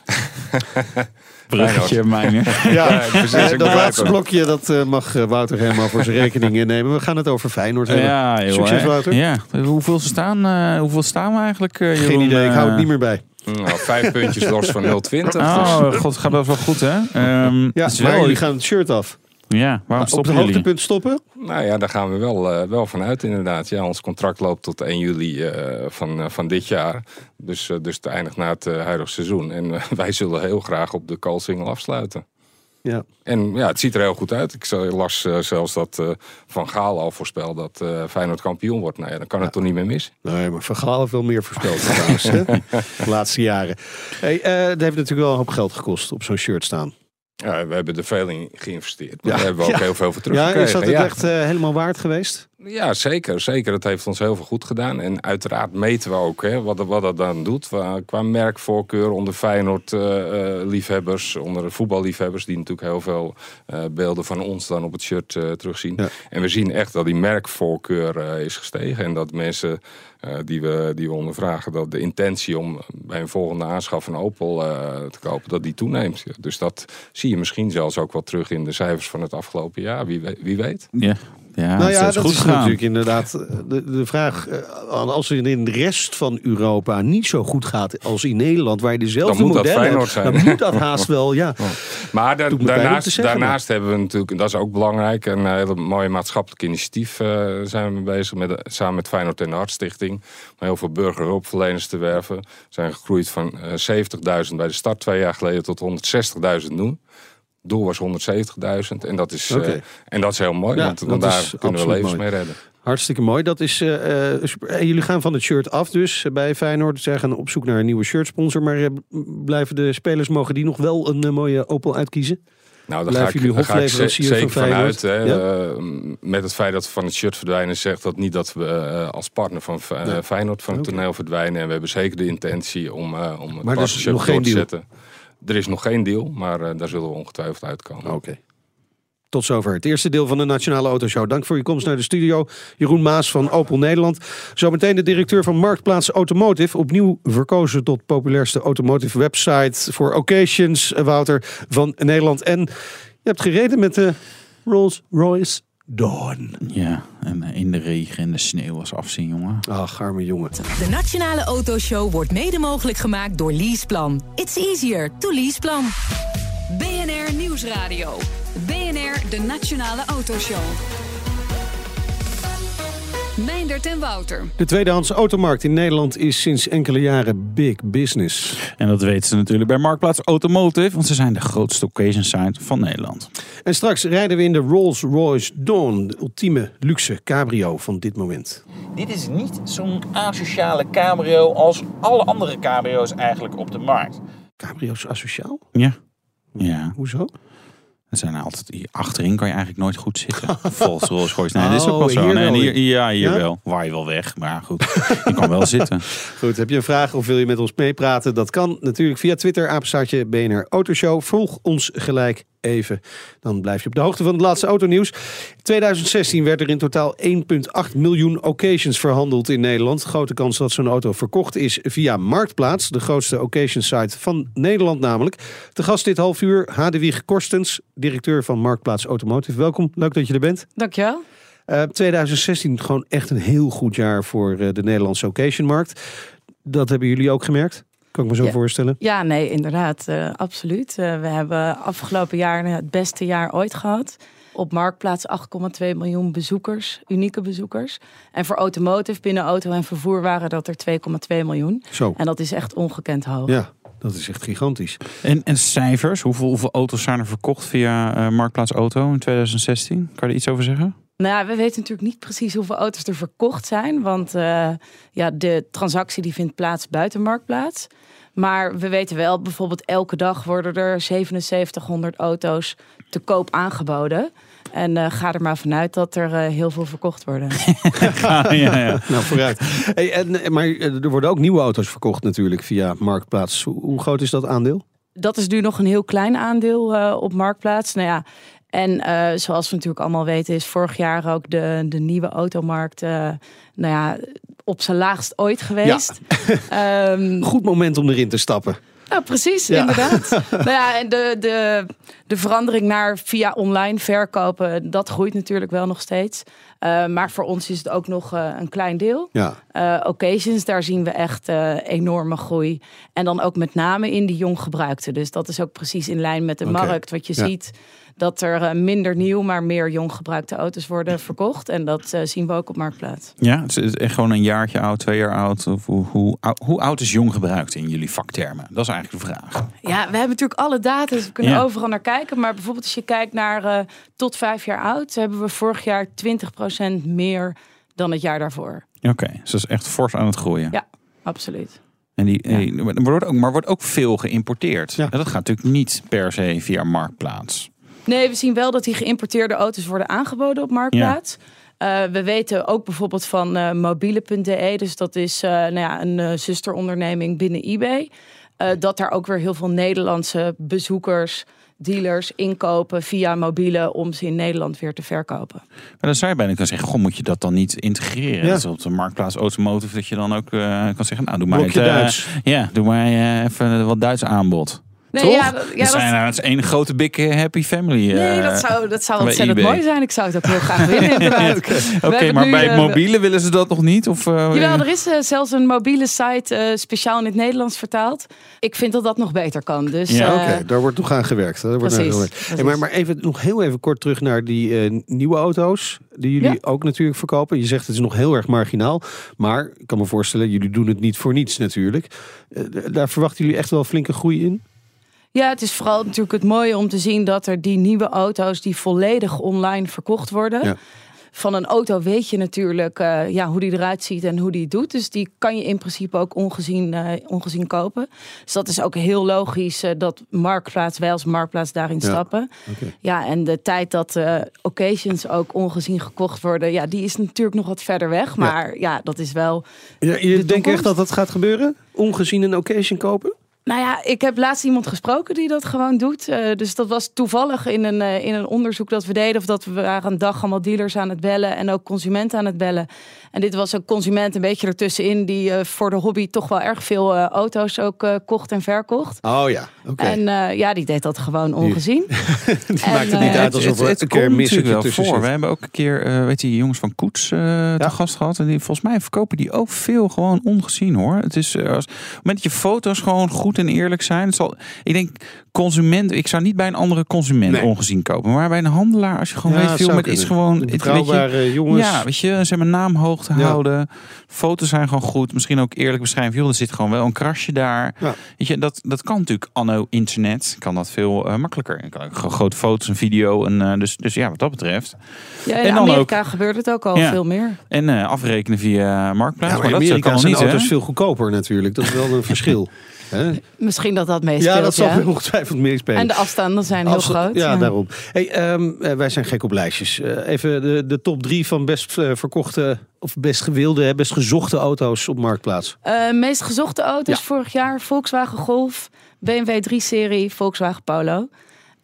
Bruggetje, mijn. Ja, precies, eh, ik dat laatste blokje dat eh, mag eh, Wouter helemaal voor zijn rekening innemen. We gaan het over Feyenoord hebben. Ja, joh, Succes, hè. Wouter. Ja, hoeveel staan, eh, hoeveel staan we eigenlijk? eh, Geen Jeroen? idee, ik hou het Eh, niet meer bij. Nou, vijf puntjes los van 0,20. Dus. Oh, god, het gaat wel goed, hè? Ehm, Ja, maar wel, jullie gaan het shirt af. Ja, waarom Op het hoogtepunt stoppen? Nou ja, daar gaan we wel, eh, wel van uit inderdaad. Ja, ons contract loopt tot 1 juli eh, van, eh, van dit jaar. Dus, dus het eindigt na het huidige seizoen. En wij zullen heel graag op de Koolsingel afsluiten. Ja. En ja, het ziet er heel goed uit. Ik las zelfs dat eh, Van Gaal al voorspelde dat eh Feyenoord kampioen wordt. Nou ja, dan kan het toch niet meer mis. Nee, maar Van Gaal heeft wel meer voorspeld trouwens. hè? De laatste jaren. Hey, eh het heeft natuurlijk wel een hoop geld gekost op zo'n shirt staan. Ja, we hebben er veel in geïnvesteerd. Maar Ja, daar hebben we ook ja. heel veel voor Ja, teruggekregen. is dat het Ja. echt eh, helemaal waard geweest? Ja, zeker, zeker. Dat heeft ons heel veel goed gedaan. En uiteraard meten we ook hè, wat, wat dat dan doet. Qua, merkvoorkeur onder Feyenoord-liefhebbers, onder de voetballiefhebbers... die natuurlijk heel veel eh, beelden van ons dan op het shirt eh, terugzien. Ja. En we zien echt dat die merkvoorkeur eh, is gestegen. En dat mensen eh, die, we, die we ondervragen... dat de intentie om bij een volgende aanschaf een Opel eh, te kopen... dat die toeneemt. Dus dat zie je misschien zelfs ook wel terug in de cijfers van het afgelopen jaar. Wie. Wie weet. Ja, Ja, nou ja, het is dat goed is natuurlijk inderdaad eh, de, de vraag. eh, Als het in de rest van Europa niet zo goed gaat als in Nederland, waar je dezelfde Dan modellen hebt, zijn. dan moet dat haast wel, ja. Maar da- daarnaast, daarnaast hebben we natuurlijk, en dat is ook belangrijk, een hele mooie maatschappelijk initiatief eh, zijn we bezig met, samen met Feyenoord en de Hartstichting. Om heel veel burgerhulpverleners te werven. We zijn gegroeid van eh 70.000 bij de start twee jaar geleden tot 160.000 nu. Doel was 170.000 en dat is, eh, en dat is heel mooi, Ja, want, daar kunnen we levens mooi. mee redden. Hartstikke mooi. Dat is, eh, eh, super. En jullie gaan van het shirt af dus eh, bij Feyenoord. Zij gaan op zoek naar een nieuwe shirtsponsor. Maar eh, blijven de spelers, mogen die nog wel een eh, mooie Opel uitkiezen? Nou, daar Blijven ga ik, daar ga ik zeker van uit. Hè. Ja? Eh, met het feit dat we van het shirt verdwijnen, zegt dat niet dat we eh, als partner van eh, Nee. Feyenoord van het toneel verdwijnen. En we hebben zeker de intentie om, eh om het Maar partnership nog door te deal? zetten. Er is nog geen deal, maar eh, daar zullen we ongetwijfeld uitkomen. Oké. Tot zover het eerste deel van de Nationale Autoshow. Dank voor je komst naar de studio. Jeroen Maas van Opel Nederland. Zometeen de directeur van Marktplaats Automotive. Opnieuw verkozen tot populairste automotive website voor occasions. Wouter van Nederland. En je hebt gereden met de Rolls Royce Dawn. Ja, en eh, in de regen en de sneeuw was afzien, jongen. Ach, arme jongen. De Nationale Autoshow wordt mede mogelijk gemaakt door Leaseplan. It's easier to Leaseplan. BNR Nieuwsradio. BNR, de Nationale Autoshow. Meindert en Wouter. De tweedehands automarkt in Nederland is sinds enkele jaren big business. En dat weten ze natuurlijk bij Marktplaats Automotive, want ze zijn de grootste occasion site van Nederland. En straks rijden we in de Rolls Royce Dawn. De ultieme luxe cabrio van dit moment. Dit is niet zo'n asociale cabrio als alle andere cabrio's eigenlijk op de markt. Cabrio's asociaal? Ja. Ja, Hoezo? Er zijn altijd hier achterin kan je eigenlijk nooit goed zitten. Volgens Rolls. Nee, dit is ook Oh, wel zo. hier Nee, hier, ja, hier Ja? wel. Waar je wel weg, maar goed. Je kan wel zitten. Goed, heb je een vraag of wil je met ons meepraten? Dat kan natuurlijk via Twitter, apenstaartje BNR Autoshow. Volg ons gelijk even. Dan blijf je op de hoogte van het laatste autonieuws. In 2016 werd er in totaal 1,8 miljoen occasions verhandeld in Nederland. Grote kans dat zo'n auto verkocht is via Marktplaats. De grootste occasion site van Nederland namelijk. De gast dit half uur, Hadewig Korstens, directeur van Marktplaats Automotive. Welkom, leuk dat je er bent. Dankjewel. Eh 2016 gewoon echt een heel goed jaar voor eh, de Nederlandse occasionmarkt. Dat hebben jullie ook gemerkt? Kan ik me zo Ja. voorstellen. Ja, nee, inderdaad. eh, absoluut. We hebben afgelopen jaar het beste jaar ooit gehad. Op Marktplaats 8,2 miljoen bezoekers, unieke bezoekers. En voor automotive binnen auto en vervoer waren dat er 2,2 miljoen. Zo, En dat is echt ongekend hoog. ja, dat is echt gigantisch. En, en cijfers, hoeveel, hoeveel auto's zijn er verkocht via eh, Marktplaats Auto in 2016? Kan je er iets over zeggen? Nou ja, we weten natuurlijk niet precies hoeveel auto's er verkocht zijn. Want eh, ja, de transactie die vindt plaats buiten Marktplaats. Maar we weten wel, bijvoorbeeld elke dag worden er 7700 auto's te koop aangeboden. En eh, ga er maar vanuit dat er eh, heel veel verkocht worden. ja, ja. Nou, vooruit. Hey, en, eh, maar er worden ook nieuwe auto's verkocht natuurlijk via Marktplaats. Hoe, hoe groot is dat aandeel? dat is nu nog een heel klein aandeel eh, op Marktplaats. Nou ja, en eh, zoals we natuurlijk allemaal weten, is vorig jaar ook de, de nieuwe automarkt eh, nou ja, op zijn laagst ooit geweest. Ehm, Goed moment om erin te stappen. Nou, precies, Ja. inderdaad. nou ja, en de, de, de verandering naar via online verkopen, dat groeit natuurlijk wel nog steeds. Eh, maar voor ons is het ook nog eh, een klein deel. Ja, Eh, occasions, daar zien we echt eh, enorme groei. En dan ook met name in die jong gebruikte. Dus dat is ook precies in lijn met de markt. Wat je Ja. ziet, dat er eh, minder nieuw, maar meer jong gebruikte auto's worden verkocht. En dat eh, zien we ook op Marktplaats. Ja, het is echt gewoon een jaartje oud, twee jaar oud. Of hoe, hoe, ou- hoe oud is jong gebruikt in jullie vaktermen? Dat is eigenlijk de vraag. Ja, we hebben natuurlijk alle data, dus we kunnen Ja. overal naar kijken. Maar bijvoorbeeld als je kijkt naar eh, tot vijf jaar oud, hebben we vorig jaar 20% meer dan het jaar daarvoor. Oké, dus dat is echt fors aan het groeien. Ja. Absoluut. En die, Ja. die- er wordt ook, maar wordt ook veel geïmporteerd. Ja. En dat gaat natuurlijk niet per se via Marktplaats. Nee, we zien wel dat die geïmporteerde auto's worden aangeboden op Marktplaats. Eh, we weten ook bijvoorbeeld van eh, mobiele.de, dus dat is eh, nou ja, een eh, zusteronderneming binnen eBay. eh, dat daar ook weer heel veel Nederlandse bezoekers, dealers inkopen via mobiele om ze in Nederland weer te verkopen. Maar dan zou je bijna kunnen zeggen, goh, moet je dat dan niet integreren? Ja. Op de Marktplaats Automotive, dat je dan ook eh, kan zeggen, nou doe maar het, eh, Duits. Ja, doe maar eh, even wat Duits aanbod. Nee, Toch? ja, dat- ja, dat- zijn, nou, het is één grote big eh, happy family. Nee, eh, dat zou, dat zou ontzettend eBay. mooi zijn. Ik zou het ook heel graag willen. Oké, maar nu, bij het eh, mobiele willen ze dat nog niet? Of, eh, Jawel, er is zelfs een mobiele site eh, speciaal in het Nederlands vertaald. Ik vind dat dat nog beter kan. Dus, Ja, Oké, daar wordt nog aan gewerkt. Daar wordt aan Precies, gewerkt. Hey, maar, maar even, nog heel even kort terug naar die eh, nieuwe auto's. Die jullie Ja. ook natuurlijk verkopen. Je zegt het is nog heel erg marginaal. Maar ik kan me voorstellen, jullie doen het niet voor niets natuurlijk. Eh, daar verwachten jullie echt wel flinke groei in? Ja, het is vooral natuurlijk het mooie om te zien dat er die nieuwe auto's die volledig online verkocht worden. Ja. Van een auto weet je natuurlijk eh, ja, hoe die eruit ziet en hoe die het doet. Dus die kan je in principe ook ongezien, eh, ongezien kopen. Dus dat is ook heel logisch eh, dat Marktplaats, wij als Marktplaats daarin Ja. stappen. Ja, en de tijd dat occasions ook ongezien gekocht worden, ja, die is natuurlijk nog wat verder weg. Maar ja, dat is wel Ja, je De denkt echt dat dat gaat gebeuren? Ongezien een occasion kopen? Nou ja, ik heb laatst iemand gesproken die dat gewoon doet. Eh, dus dat was toevallig in een, eh, in een onderzoek dat we deden. Of dat we waren een dag allemaal dealers aan het bellen en ook consumenten aan het bellen. En dit was een consument een beetje ertussenin die eh, voor de hobby toch wel erg veel eh, auto's ook eh, kocht en verkocht. Oh ja, oké. En eh, ja, die deed dat gewoon ongezien. Die en, maakt het niet uit alsof een keer een natuurlijk wel tussen voor. zit. We hebben ook een keer, eh, weet je, die jongens van Koets eh te gast gehad. En die, volgens mij verkopen die ook veel gewoon ongezien hoor. Het is als, op het moment dat je foto's gewoon goed en eerlijk zijn. Het zal, ik denk, consument, ik zou niet bij een andere consument Nee. ongezien kopen. Maar bij een handelaar, als je gewoon Ja, weet, veel met is gewoon. het- weet je, Betrouwbare jongens. ja, weet je, ze hebben naam hoog te Ja. houden. Foto's zijn gewoon goed. Misschien ook eerlijk beschrijven. Joh, er zit gewoon wel een krasje daar. Ja. Weet je, dat, dat kan natuurlijk anno internet. Kan dat veel eh, makkelijker. Je kan ook gewoon grote foto's en video. En, eh, dus, dus ja, wat dat betreft. Ja, in En dan Amerika gebeurt het ook al Ja. veel meer. En eh, afrekenen via Marktplaats. Ja, maar maar in dat kan Amerika zijn niet, auto's hè? veel goedkoper natuurlijk. Dat is wel een verschil. Hè? Misschien dat dat meespeelt. Ja, dat zal ja. ongetwijfeld meespelen. En de afstanden zijn heel groot. Ja, daarom. Hey, ehm, eh, wij zijn gek op lijstjes. Eh, even de, de top drie van best eh, verkochte of best gewilde, hè, best gezochte auto's op Marktplaats. Eh, meest gezochte auto's Ja. vorig jaar: Volkswagen Golf, BMW 3-serie, Volkswagen Polo.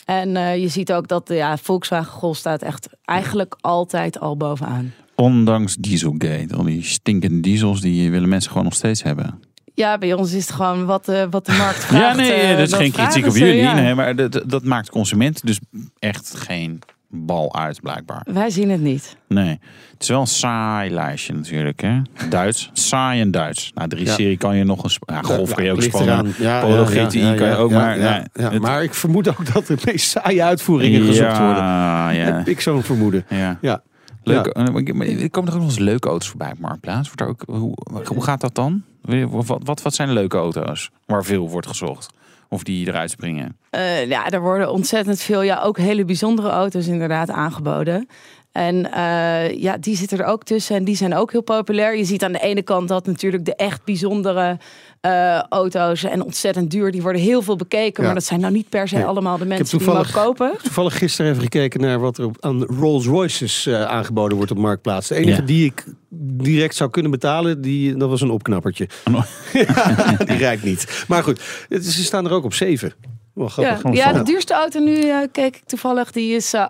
En eh, je ziet ook dat de ja, Volkswagen Golf staat echt eigenlijk altijd al bovenaan. Ondanks Dieselgate. Al die stinkende diesels, die willen mensen gewoon nog steeds hebben. Ja, bij ons is het gewoon wat, de wat de markt vraagt. ja, nee, eh, dat is geen kritiek op jullie. ja. Nee, maar dat, dat maakt consumenten dus echt geen bal uit, blijkbaar. Wij zien het niet. Nee. Het is wel een saai lijstje natuurlijk, hè? Duits. Saai en Duits. Nou, drie Ja. serie kan je nog een... Ja, golf kan je ook spannen. Ja, Polo GTI ja, kan je ook, ja, maar... ja, ja, ja. het- maar ik vermoed ook dat de meest saaie uitvoeringen gezocht worden. Ja, ja. Heb ik zo'n vermoeden. ja. Ja. Leuk. eh, Er komen er ook nog eens leuke auto's voorbij op Marktplaats. Wordt er ook, hoe, hoe gaat dat dan? Wat, wat, wat zijn leuke auto's waar veel wordt gezocht? Of die eruit springen? Eh, ja, er worden ontzettend veel, ja, ook hele bijzondere auto's inderdaad aangeboden. En eh, ja, die zitten er ook tussen en die zijn ook heel populair. Je ziet aan de ene kant dat natuurlijk de echt bijzondere eh, auto's en ontzettend duur, die worden heel veel bekeken. Ja. Maar dat zijn nou niet per se Nee. allemaal de mensen die hem ook toevallig- kopen. Toevallig gisteren even gekeken naar wat er op- aan Rolls Royces eh, aangeboden wordt op Marktplaats. De enige Ja. die ik direct zou kunnen betalen, die, dat was een opknappertje. Ja, die rijdt niet. Maar goed, ze staan er ook op zeven. Wel Ja, grappig. ja, de duurste auto nu eh, keek ik toevallig, die is eh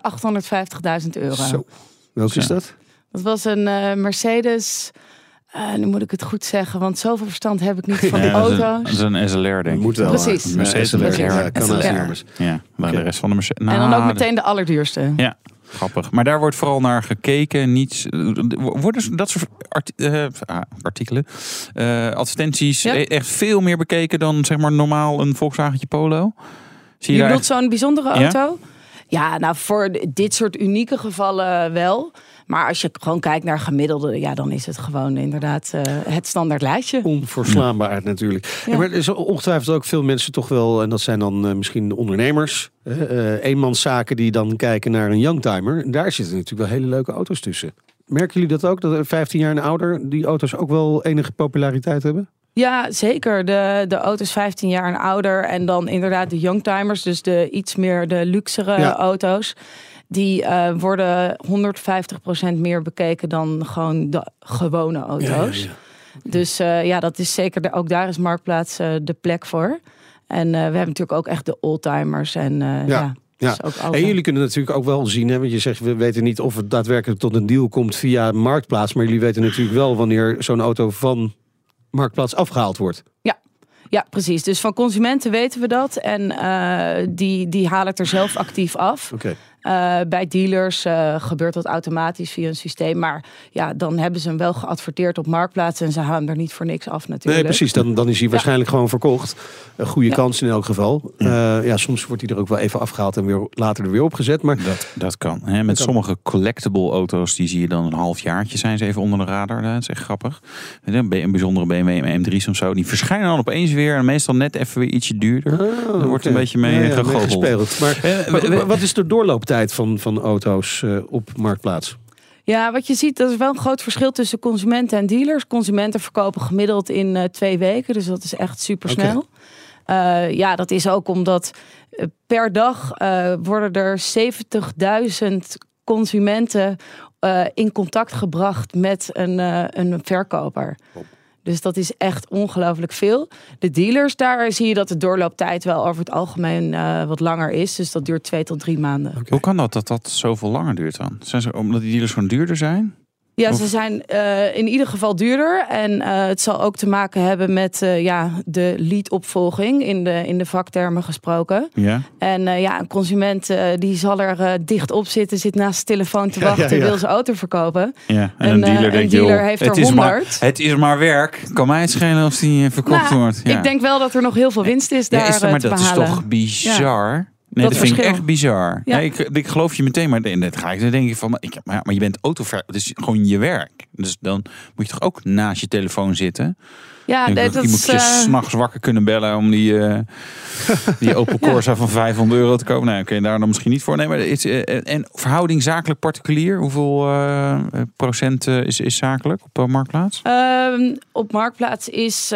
850.000 euro. Zo. Welke is dat? Dat was een eh, Mercedes. eh, nu moet ik het goed zeggen, want zoveel verstand heb ik niet van de Ja, dat is een- auto's. Dat is een SLR, denk ik. Moet wel. Precies. Mercedes SLR, ja, kan SLR. maar de rest van de Mercedes... en dan Nou, ook meteen de allerduurste. Ja, grappig. Maar daar wordt vooral naar gekeken. Niet, worden dat soort art- eh, ah, artikelen, eh, advertenties Ja. e- echt veel meer bekeken dan zeg maar normaal een Volkswagen Polo? Zie Je je bedoelt zo'n bijzondere Ja? auto? Ja, nou voor dit soort unieke gevallen wel. Maar als je gewoon kijkt naar gemiddelde, ja, dan is het gewoon inderdaad eh, het standaard lijstje. Onverslaanbaar natuurlijk. Ja. Maar er is ongetwijfeld ook veel mensen toch wel, en dat zijn dan eh, misschien de ondernemers, eh, eenmanszaken die dan kijken naar een youngtimer. En daar zitten natuurlijk wel hele leuke auto's tussen. Merken jullie dat ook, dat er 15 jaar en ouder die auto's ook wel enige populariteit hebben? Ja, zeker. De, de auto's 15 jaar en ouder. En dan inderdaad de youngtimers, dus de iets meer de luxere Ja. auto's. Die eh, worden 150% meer bekeken dan gewoon de gewone auto's. Dus eh, ja, dat is zeker, de, ook daar is Marktplaats eh, de plek voor. En we hebben natuurlijk ook echt de oldtimers. En ja, Ja. dus. En jullie kunnen natuurlijk ook wel zien, hè, want je zegt we weten niet of het daadwerkelijk tot een deal komt via Marktplaats, maar jullie weten natuurlijk wel wanneer zo'n auto van Marktplaats afgehaald wordt. Ja, precies. Dus van consumenten weten we dat. En die, die halen het er zelf actief af. Oké. Uh, bij dealers uh, gebeurt dat automatisch via een systeem. Maar ja, dan hebben ze hem wel geadverteerd op Marktplaats. En ze halen hem er niet voor niks af natuurlijk. Nee, precies. Dan, dan is hij waarschijnlijk gewoon verkocht. Een goede ja. kans in elk geval. Uh, ja, soms wordt hij er ook wel even afgehaald en weer, later er weer opgezet. Maar dat, dat kan. Hè? Met dat sommige collectible auto's, die zie je dan een halfjaartje zijn ze even onder de radar. Dat is echt grappig. Een bijzondere BMW M3's of zo. Die verschijnen dan opeens weer. En meestal net even weer ietsje duurder. Oh, er wordt okay. een beetje mee ja, ja, gespeeld. Maar, maar wat is de doorloop? Van, van auto's uh, op Marktplaats? Ja, wat je ziet, dat is wel een groot verschil tussen consumenten en dealers. Consumenten verkopen gemiddeld in uh, twee weken, dus dat is echt super snel. Okay. Uh, ja, dat is ook omdat per dag worden er 70.000 consumenten in contact gebracht met een, een verkoper. Dus dat is echt ongelooflijk veel. De dealers, daar zie je dat de doorlooptijd wel over het algemeen uh, wat langer is. Dus dat duurt twee tot drie maanden. Hoe kan dat dat dat zoveel langer duurt dan? Zijn ze, omdat die dealers gewoon duurder zijn? Ja, ze zijn uh, in ieder geval duurder. En uh, het zal ook te maken hebben met uh, ja, de lead-opvolging, in de, in de vaktermen gesproken. Ja. En ja, een consument die zal er dicht op zitten, zit naast de telefoon te wachten, ja, ja, ja. wil zijn auto verkopen. Ja. En, een dealer, een dealer joh, heeft het er is 100. Maar, het is maar werk. Kan mij het schelen of die verkocht nou, wordt. Ik denk wel dat er nog heel veel winst is daar is er, maar te dat behalen. is toch bizar? Nee, dat, Dat vind ik echt bizar. Ja. Nee, ik, ik geloof je meteen, maar net ga ik dan denk ik van, maar, ik, maar, ja, maar je bent autover, het is gewoon je werk. Dus dan moet je toch ook naast je telefoon zitten. Ja, nee, dat je moet is, je eh, s'nachts wakker kunnen bellen om die, eh die Opel Corsa van 500 euro te kopen. Nee, oké, daar dan misschien niet voor. Nee, maar is, eh, en verhouding zakelijk particulier, hoeveel procent is, is zakelijk op Marktplaats? Ehm, op Marktplaats is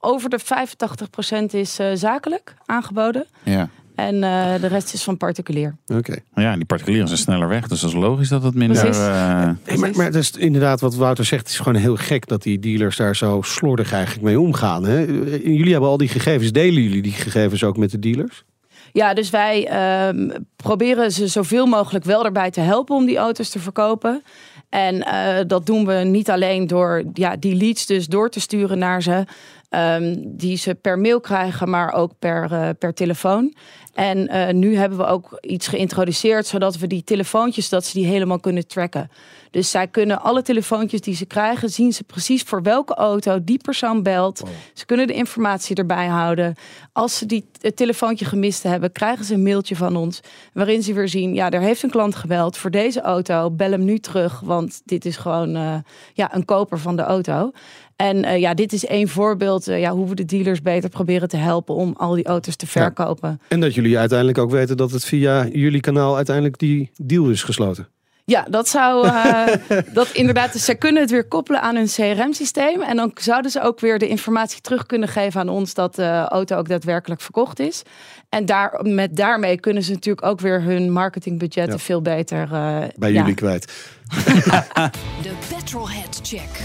over de 85% is zakelijk aangeboden. Ja. En eh, de rest is van particulier. Oké. Ja, die particulieren zijn sneller weg, dus dat is logisch dat het minder... Precies. eh, maar, maar het is inderdaad wat Wouter zegt. Het is gewoon heel gek dat die dealers daar zo slordig eigenlijk mee omgaan. Hè? Jullie hebben al die gegevens. Delen jullie die gegevens ook met de dealers? Ja, dus wij ehm, proberen ze zoveel mogelijk wel erbij te helpen om die auto's te verkopen. En eh, dat doen we niet alleen door ja, die leads dus door te sturen naar ze. Ehm, die ze per mail krijgen, maar ook per, eh, per telefoon. En eh, nu hebben we ook iets geïntroduceerd, zodat we die telefoontjes, dat ze die helemaal kunnen tracken. Dus zij kunnen alle telefoontjes die ze krijgen, zien ze precies voor welke auto die persoon belt. Ze kunnen de informatie erbij houden. Als ze die het telefoontje gemist hebben, krijgen ze een mailtje van ons. Waarin ze weer zien, ja, er heeft een klant gebeld voor deze auto. Bel hem nu terug, want dit is gewoon eh, ja, een koper van de auto. En eh, ja, dit is één voorbeeld eh, ja, hoe we de dealers beter proberen te helpen om al die auto's te verkopen. En dat jullie uiteindelijk ook weten dat het via jullie kanaal uiteindelijk die deal is gesloten. Ja, dat zou eh, dat inderdaad. Dus zij kunnen het weer koppelen aan hun CRM-systeem. En dan zouden ze ook weer de informatie terug kunnen geven aan ons dat de auto ook daadwerkelijk verkocht is. En daar, met daarmee kunnen ze natuurlijk ook weer hun marketingbudgetten Ja. veel beter eh, Bij ja. jullie kwijt. De Petrolhead Check.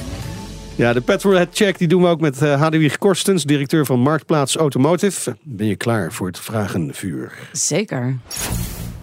Ja, de Petrolhead Check die doen we ook met eh Hadewig Korstens, directeur van Marktplaats Automotive. Ben je klaar voor het vragenvuur? Zeker.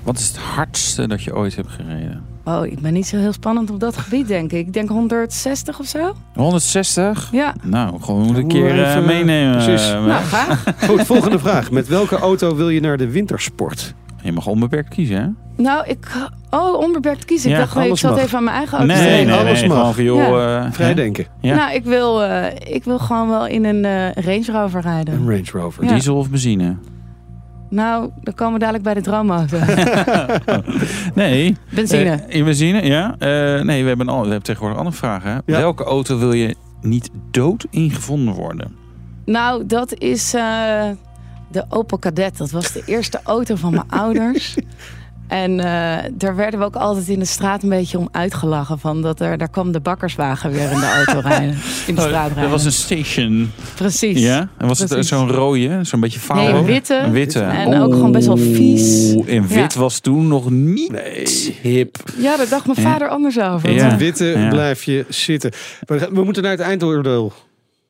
Wat is het hardste dat je ooit hebt gereden? Oh, ik ben niet zo heel spannend op dat gebied, denk ik. Ik denk 160 of zo. 160? Ja. Nou, gewoon moet een keer eh, even- meenemen. precies. eh, Nou, graag. Goed, volgende vraag. Met welke auto wil je naar de wintersport? Je mag onbeperkt kiezen, hè? Nou, ik... Oh, onbeperkt kiezen. Ik Ja, dacht, nee, ik zat mag. even aan mijn eigen auto Nee, nee, nee. alles mag. Gewoon eh, Vrij hè? denken. Ja. Nou, ik wil, eh, ik wil gewoon wel in een eh, Range Rover rijden. Een Range Rover. Ja. Diesel of benzine? Nou, dan komen we dadelijk bij de droomauto. Nee. Benzine. Eh, in benzine, ja. Eh, nee, we hebben, al, we hebben tegenwoordig andere vragen. Ja. Welke auto wil je niet dood ingevonden worden? Nou, dat is eh, de Opel Kadett. Dat was de eerste auto van mijn ouders. En eh, daar werden we ook altijd in de straat een beetje om uitgelachen. Van dat er, daar kwam de bakkerswagen weer in de auto rijden. In de straat rijden. Oh, Dat was een station. Precies. Ja? En was het Precies. zo'n rode, zo'n beetje Nee, faro? een witte. Een witte. En ook gewoon best wel vies. En wit Ja. was toen nog niet Nee. hip. Ja, daar dacht mijn Ja. vader anders over. Ja. Witte Ja. blijf je zitten. We moeten naar het eindoordeel.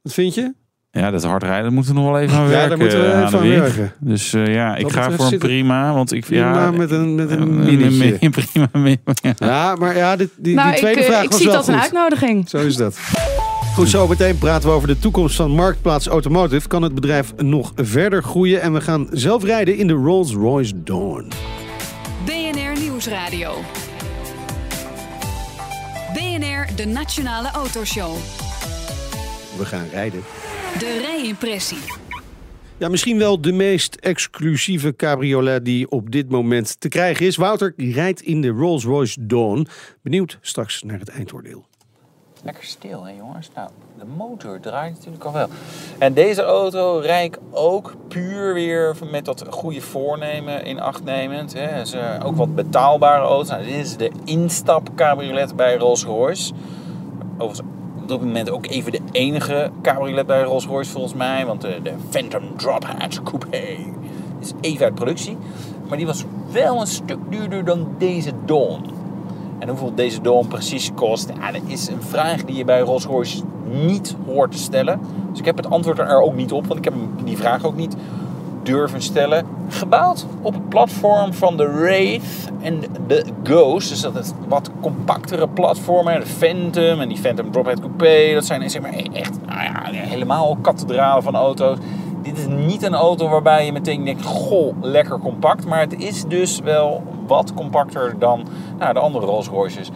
Wat vind je? Ja, dat hard rijden, daar moeten we nog wel even aan Ja, werken. daar moeten we even aan Hadewig. werken. Dus eh, ja, ik ga voor een prima. Want ik, Prima ja, met een, met een een- minietje. een prima. ja. Ja, maar ja, dit, die, nou, die tweede ik, eh, vraag ik was zie wel dat als een uitnodiging. Zo is dat. Goed, zo meteen praten we over de toekomst van Marktplaats Automotive. Kan het bedrijf nog verder groeien? En we gaan zelf rijden in de Rolls-Royce Dawn. BNR Nieuwsradio. BNR, de Nationale Autoshow. We gaan rijden. De rijimpressie. Ja, misschien wel de meest exclusieve cabriolet die op dit moment te krijgen is. Wouter rijdt in de Rolls-Royce Dawn. Benieuwd straks naar het eindoordeel. Lekker stil, hè jongens? Nou, de motor draait natuurlijk al wel. En deze auto rijd ik ook puur weer met dat goede voornemen in acht nemend. Hè. Het is eh, ook wat betaalbare auto. Nou, dit is de instap cabriolet bij Rolls-Royce. Overigens dit moment ook even de enige cabriolet bij Rolls-Royce volgens mij. Want de, Phantom Drop Hatch Coupé is even uit productie. Maar die was wel een stuk duurder dan deze Dawn. En hoeveel deze Dawn precies kost, ja, dat is een vraag die je bij Rolls-Royce niet hoort te stellen. Dus ik heb het antwoord er ook niet op, want ik heb die vraag ook niet durven stellen. Gebouwd op het platform van de Wraith en de Ghost. Dus dat is wat compactere platformen. De Phantom en die Phantom Drophead Coupé. Dat zijn zeg maar echt nou ja, helemaal kathedralen van auto's. Dit is niet een auto waarbij je meteen denkt, goh, lekker compact. Maar het is dus wel wat compacter dan nou, de andere Rolls Royces.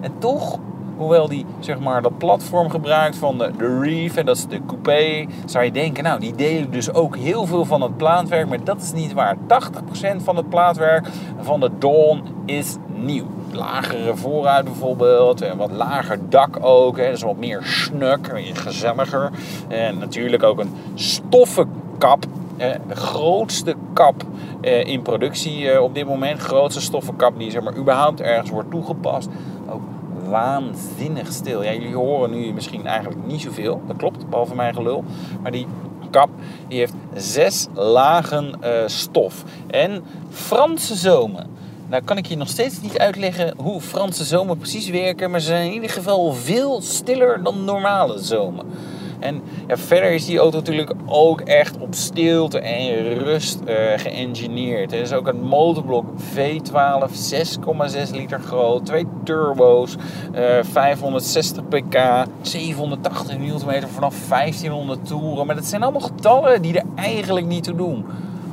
En toch, hoewel die zeg maar dat platform gebruikt van de, de Reef en dat is de coupé, zou je denken, nou die delen dus ook heel veel van het plaatwerk. Maar dat is niet waar. 80% van het plaatwerk van de Dawn is nieuw. Lagere vooruit bijvoorbeeld, en wat lager dak ook. Hè. Dus wat meer snuk, gezelliger. En natuurlijk ook een stoffen kap. De grootste kap eh, in productie eh, op dit moment. Grootste stoffenkap die zeg maar, überhaupt ergens wordt toegepast. Waanzinnig stil. Ja, jullie horen nu misschien eigenlijk niet zoveel. Dat klopt, behalve mijn gelul. Maar die kap die heeft zes lagen uh, stof. En Franse zomen. Nou kan ik je nog steeds niet uitleggen hoe Franse zomen precies werken. Maar ze zijn in ieder geval veel stiller dan normale zomen. En ja, verder is die auto natuurlijk ook echt op stilte en rust uh, geëngineerd. Er is ook een motorblok V12, 6,6 liter groot, twee turbo's, uh, 560 pk, 780 Nm vanaf 1500 toeren. Maar dat zijn allemaal getallen die er eigenlijk niet toe doen.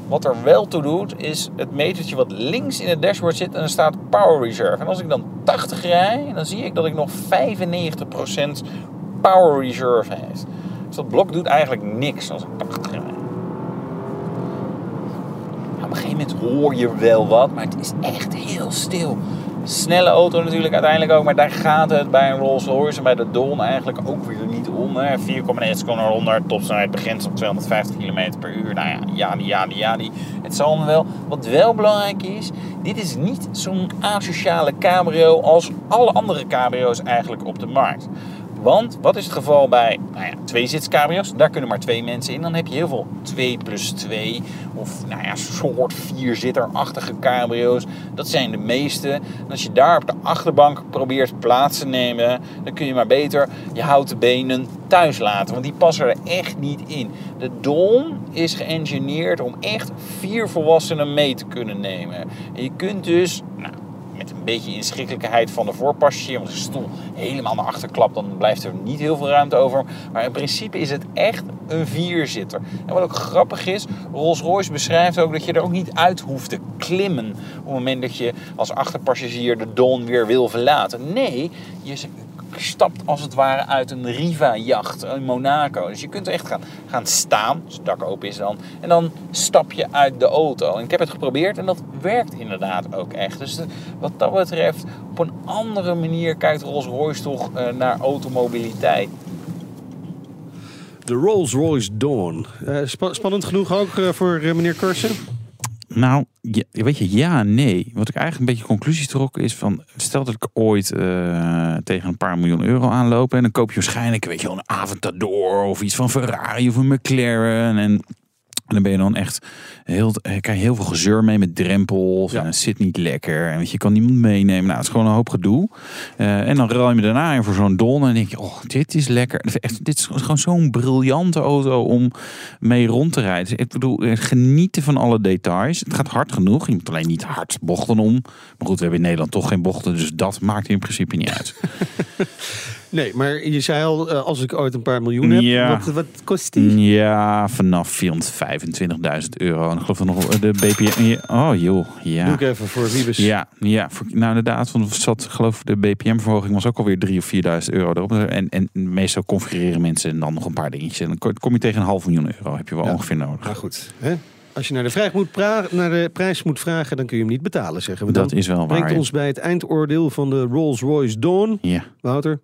Wat er wel toe doet, is het metertje wat links in het dashboard zit en er staat Power Reserve. En als ik dan 80 rij, dan zie ik dat ik nog 95% Power Reserve heeft. Dus dat blok doet eigenlijk niks als ik 80 rij. op een gegeven moment hoor je wel wat, maar het is echt heel stil. Snelle auto natuurlijk uiteindelijk ook, maar daar gaat het bij een Rolls Royce en bij de Dawn eigenlijk ook weer niet om. 4,9 seconden naar 100, topsnelheid begint op 250 km per uur. Nou ja, ja, ja, ja, die. Het zal me wel. Wat wel belangrijk is, dit is niet zo'n asociale cabrio als alle andere cabrio's eigenlijk op de markt. Want wat is het geval bij nou ja, twee cabrio's? Daar kunnen maar twee mensen in. Dan heb je heel veel 2 plus 2 of nou ja, soort vierzitterachtige cabrio's. Dat zijn de meeste. En als je daar op de achterbank probeert plaats te nemen, dan kun je maar beter je houten benen thuis laten. Want die passen er echt niet in. De Dawn is geëngineerd om echt vier volwassenen mee te kunnen nemen. En je kunt dus nou, beetje inschikkelijkheid van de voorpassagier. Want als de stoel helemaal naar achter klapt, dan blijft er niet heel veel ruimte over. Maar in principe is het echt een vierzitter. En wat ook grappig is, Rolls-Royce beschrijft ook dat je er ook niet uit hoeft te klimmen. Op het moment dat je als achterpassagier de Dawn weer wil verlaten. Nee, je stapt als het ware uit een Riva-jacht in Monaco. Dus je kunt er echt gaan, gaan staan, als het dak open is dan. En dan stap je uit de auto. En ik heb het geprobeerd en dat werkt inderdaad ook echt. Dus wat dat betreft, op een andere manier kijkt Rolls-Royce toch uh, naar automobiliteit. De Rolls-Royce Dawn. Uh, spannend genoeg ook uh, voor meneer Kursen? Nou, ja, weet je, ja nee. Wat ik eigenlijk een beetje conclusies trok is van... Stel dat ik ooit uh, tegen een paar miljoen euro aanloop... en dan koop je waarschijnlijk, weet je een Aventador... of iets van Ferrari of een McLaren... en en dan ben je dan echt heel, krijg je heel veel gezeur mee met drempels. En het zit niet lekker. En weet je, kan niemand meenemen. Nou, het is gewoon een hoop gedoe. Uh, en dan ruil je daarna in voor zo'n don. En denk je, oh, dit is lekker. Echt, dit is gewoon zo'n briljante auto om mee rond te rijden. Dus ik bedoel, eh, genieten van alle details. Het gaat hard genoeg. Je moet alleen niet hard bochten om. Maar goed, we hebben in Nederland toch geen bochten. Dus dat maakt in principe niet uit. Nee, maar je zei al, eh, als ik ooit een paar miljoen heb, Ja. wat, wat kost die? Ja, vanaf 425.000 euro. En ik geloof dat nog wel de BPM. Oh joh, Doe ja. ik even voor Wiebes. Ja, ja voor, nou inderdaad, want zat, geloof de BPM-verhoging was ook alweer 3 of 4.000 euro erop. En, en meestal configureren mensen en dan nog een paar dingetjes. En dan kom- kom je tegen een half miljoen euro, heb je wel Ja. ongeveer nodig. Maar goed, hè? Als je naar de, vraag moet naar de prijs moet vragen, dan kun je hem niet betalen, zeggen we. Dat dan is wel waar. brengt ja. ons bij het eindoordeel van de Rolls-Royce Dawn. Ja. Wouter?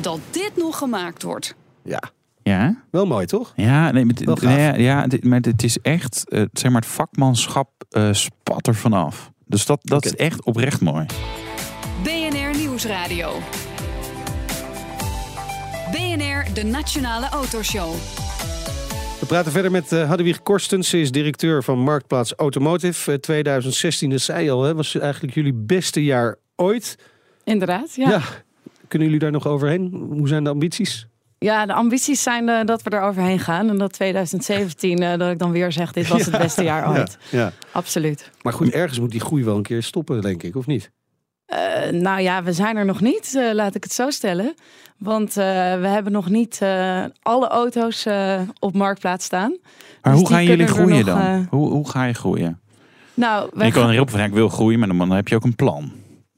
Dat dit nog gemaakt wordt. Ja, Ja? wel mooi toch? Ja, nee, maar het- Wel gaaf. nee, ja, dit- maar het is echt, eh, zeg maar, het vakmanschap eh, spat er vanaf. Dus dat, dat is echt oprecht mooi. BNR Nieuwsradio. BNR, de Nationale Autoshow. We praten verder met eh Hadewig Korstens. Ze is directeur van Marktplaats Automotive. Eh, 2016, dat zei je al, hè, was eigenlijk jullie beste jaar ooit. Inderdaad, ja. Ja. ja. Kunnen jullie daar nog overheen? Hoe zijn de ambities? de ambities zijn eh, dat we er overheen gaan. En dat 2017, eh, dat ik dan weer zeg, dit was het Ja. beste jaar ooit. Ja, ja. Absoluut. Maar goed, ergens moet die groei wel een keer stoppen, denk ik, of niet? Eh, nou ja, we zijn er nog niet, eh, laat ik het zo stellen. Want eh, we hebben nog niet alle auto's op marktplaats staan. Maar Dus hoe gaan jullie groeien nog, dan? Hoe, hoe ga je groeien? Nou, je kan er heel van, ja, ik wil groeien, maar dan heb je ook een plan.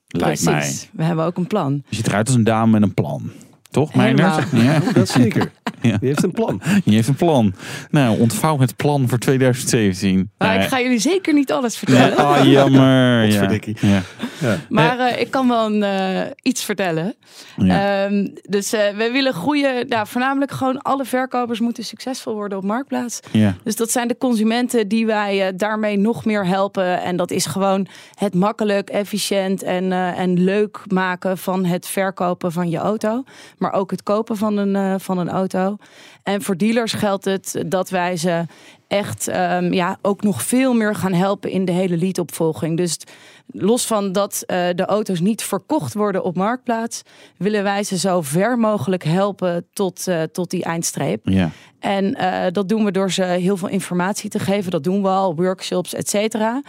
Lijkt mij. We hebben ook een plan. Je ziet eruit als een dame met een plan. Toch. Meijnerd? Ja, Dat zeker. Ja. Die heeft een plan. je heeft een plan. Nou, ontvouw het plan voor 2017. Maar Nee. ik ga jullie zeker niet alles vertellen. Ah, jammer. Ja. Ja. Maar eh, ik kan wel een, eh, iets vertellen. Ja. Ehm, dus eh, we willen groeien. Nou, voornamelijk gewoon alle verkopers moeten succesvol worden op marktplaats. Ja. Dus dat zijn de consumenten die wij eh, daarmee nog meer helpen. En dat is gewoon het makkelijk, efficiënt en, eh, en leuk maken van het verkopen van je auto. Maar ook het kopen van een, eh, van een auto. En voor dealers geldt het dat wij ze echt ehm, ja, ook nog veel meer gaan helpen in de hele leadopvolging. Dus los van dat eh, de auto's niet verkocht worden op marktplaats, willen wij ze zo ver mogelijk helpen tot, eh, tot die eindstreep. Ja. En dat doen we door ze heel veel informatie te geven. Dat doen we al, workshops, et cetera.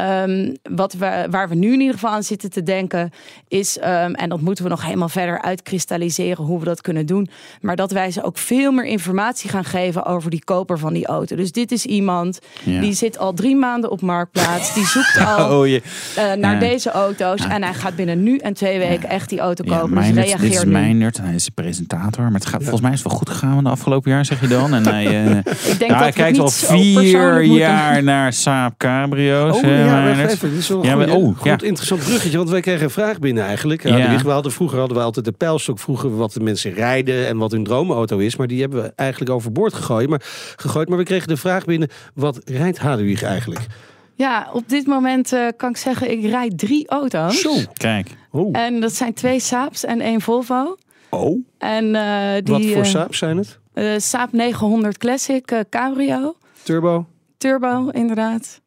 Ehm, wat we, waar we nu in ieder geval aan zitten te denken is, ehm, en dat moeten we nog helemaal verder uitkristalliseren hoe we dat kunnen doen, maar dat wij ze ook veel meer informatie gaan geven over die koper van die auto. Dus dit is iemand Ja. die zit al drie maanden op marktplaats, die zoekt al Oh, je, eh, naar Ja. deze auto's en hij gaat binnen nu en twee weken echt die auto ja, kopen. dus Meijnerd, reageer dit is nu. Meijnerd. Hij is de presentator. Maar het gaat, volgens mij is het wel goed gegaan de afgelopen jaar, zeg je dan. En hij, eh, Ik denk ja, dat hij kijkt niet al zo vier jaar naar Saab Cabrio's. Oh hè, ja, wacht Meijnerd? even. Dit is wel een Ja, maar- oh, goed ja. interessant bruggetje. Want wij kregen een vraag binnen eigenlijk. Ja. We hadden, vroeger hadden we altijd de pijlstok. Vroegen we wat de mensen rijden en wat hun droomauto is. Maar die hebben we eigenlijk overboord gegooid. Maar, gegooid. maar we kregen de vraag binnen. Wat rijdt Hadewig eigenlijk? Ja, op dit moment eh, kan ik zeggen, ik rijd drie auto's. Zo. Kijk. Oh. En dat zijn twee Saabs en één Volvo. oh. En eh, die Wat voor eh, Saab zijn het? eh, Saab 900 Classic eh, Cabrio. Turbo? Turbo, inderdaad.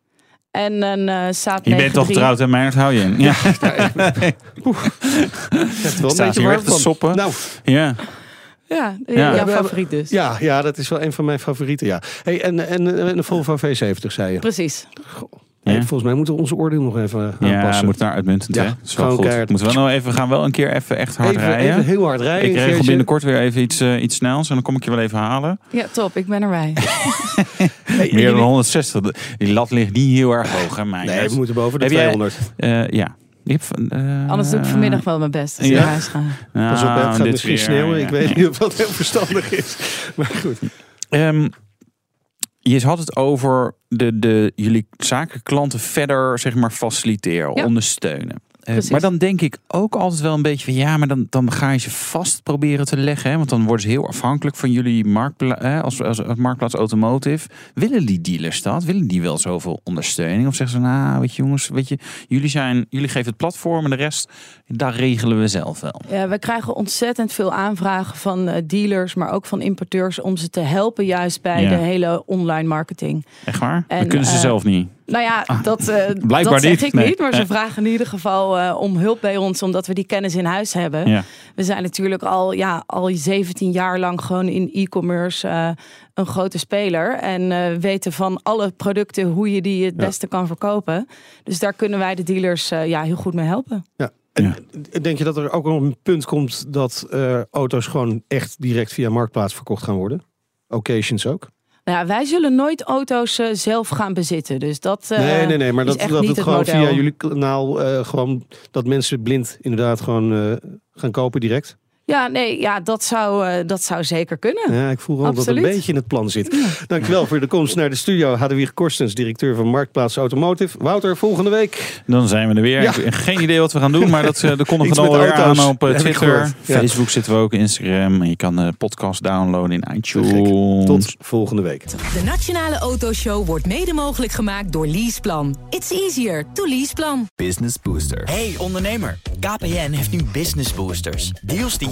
En een eh Saab Je bent toch 93. getrouwd en Meijnerd hou je in. Ja. Het wel een Staat beetje hier warm echt te soppen? Nou, ja. Ja, Ja. jouw favoriet dus. ja, ja, dat is wel een van mijn favorieten. Ja. Hey, en, en, en een Volvo V70 zei je. Precies. Ja. volgens mij moeten we onze oordeel nog even Ja, aanpassen. moet naar uitmuntend. Ja, hè? Dat is wel gewoon goed. keihard. Moeten we nou even, gaan wel een keer even echt hard even, rijden. even heel hard rijden. ik regel binnenkort weer even iets, eh, iets snels en dan kom ik je wel even halen. Ja, top. Ik ben erbij. Hey, Meer dan 160. Die lat ligt niet heel erg hoog, hè, Meijnerd? Nee, we moeten boven de Heb jij- 200. Eh, ja. Van, eh, Anders doe ik vanmiddag wel mijn best als ik ja. naar huis ga. nou, Pas op, hè, het gaat dit misschien sneeuwen. ja. Ik weet niet of dat heel verstandig is. Maar goed. Ehm, je had het over de, de, jullie zakelijke klanten verder zeg maar, faciliteren, Ja. ondersteunen. Eh, maar dan denk ik ook altijd wel een beetje van ja, maar dan, dan ga je ze vast proberen te leggen. Hè? Want dan worden ze heel afhankelijk van jullie marktpla hè, als, als, als marktplaats automotive. Willen die dealers dat? Willen die wel zoveel ondersteuning? Of zeggen ze nou, weet je jongens, weet je, jullie, zijn, jullie geven het platform en de rest, daar regelen we zelf wel. Ja, we krijgen ontzettend veel aanvragen van eh, dealers, maar ook van importeurs om ze te helpen juist bij Ja. de hele online marketing. Echt waar? En, dat kunnen ze eh, zelf niet. Nou ja, dat, eh Blijkbaar dat zeg niet. ik Nee. niet, maar ze Nee. vragen in ieder geval eh, om hulp bij ons, omdat we die kennis in huis hebben. Ja. We zijn natuurlijk al, ja, al 17 jaar lang gewoon in e-commerce eh, een grote speler. En eh, weten van alle producten hoe je die het Ja. beste kan verkopen. Dus daar kunnen wij de dealers eh, ja, heel goed mee helpen. En denk je dat er ook nog een punt komt dat eh, auto's gewoon echt direct via Marktplaats verkocht gaan worden? Occasions ook? Nou ja, wij zullen nooit auto's eh, zelf gaan bezitten. Dus dat. eh, nee, nee, nee. Maar dat, dat het het gewoon model. via jullie kanaal eh, gewoon dat mensen blind inderdaad gewoon gaan kopen direct. Ja, nee, ja, dat zou, eh, dat zou zeker kunnen. Ja, ik voel wel dat het een beetje in het plan zit. Dankjewel voor de komst naar de studio. Hadewig Korstens, directeur van Marktplaats Automotive. Wouter, volgende week. Dan zijn we er weer. Ja. Ik heb geen idee wat we gaan doen, maar dat, dat kondigen Iets we alweer aan op eh, Twitter. Facebook zitten we ook, Instagram. En je kan de podcast downloaden in iTunes. Tot volgende week. De Nationale Autoshow wordt mede mogelijk gemaakt door Leaseplan. It's easier to leaseplan. Business Booster. Hey ondernemer, KPN heeft nu Business Boosters. Deals die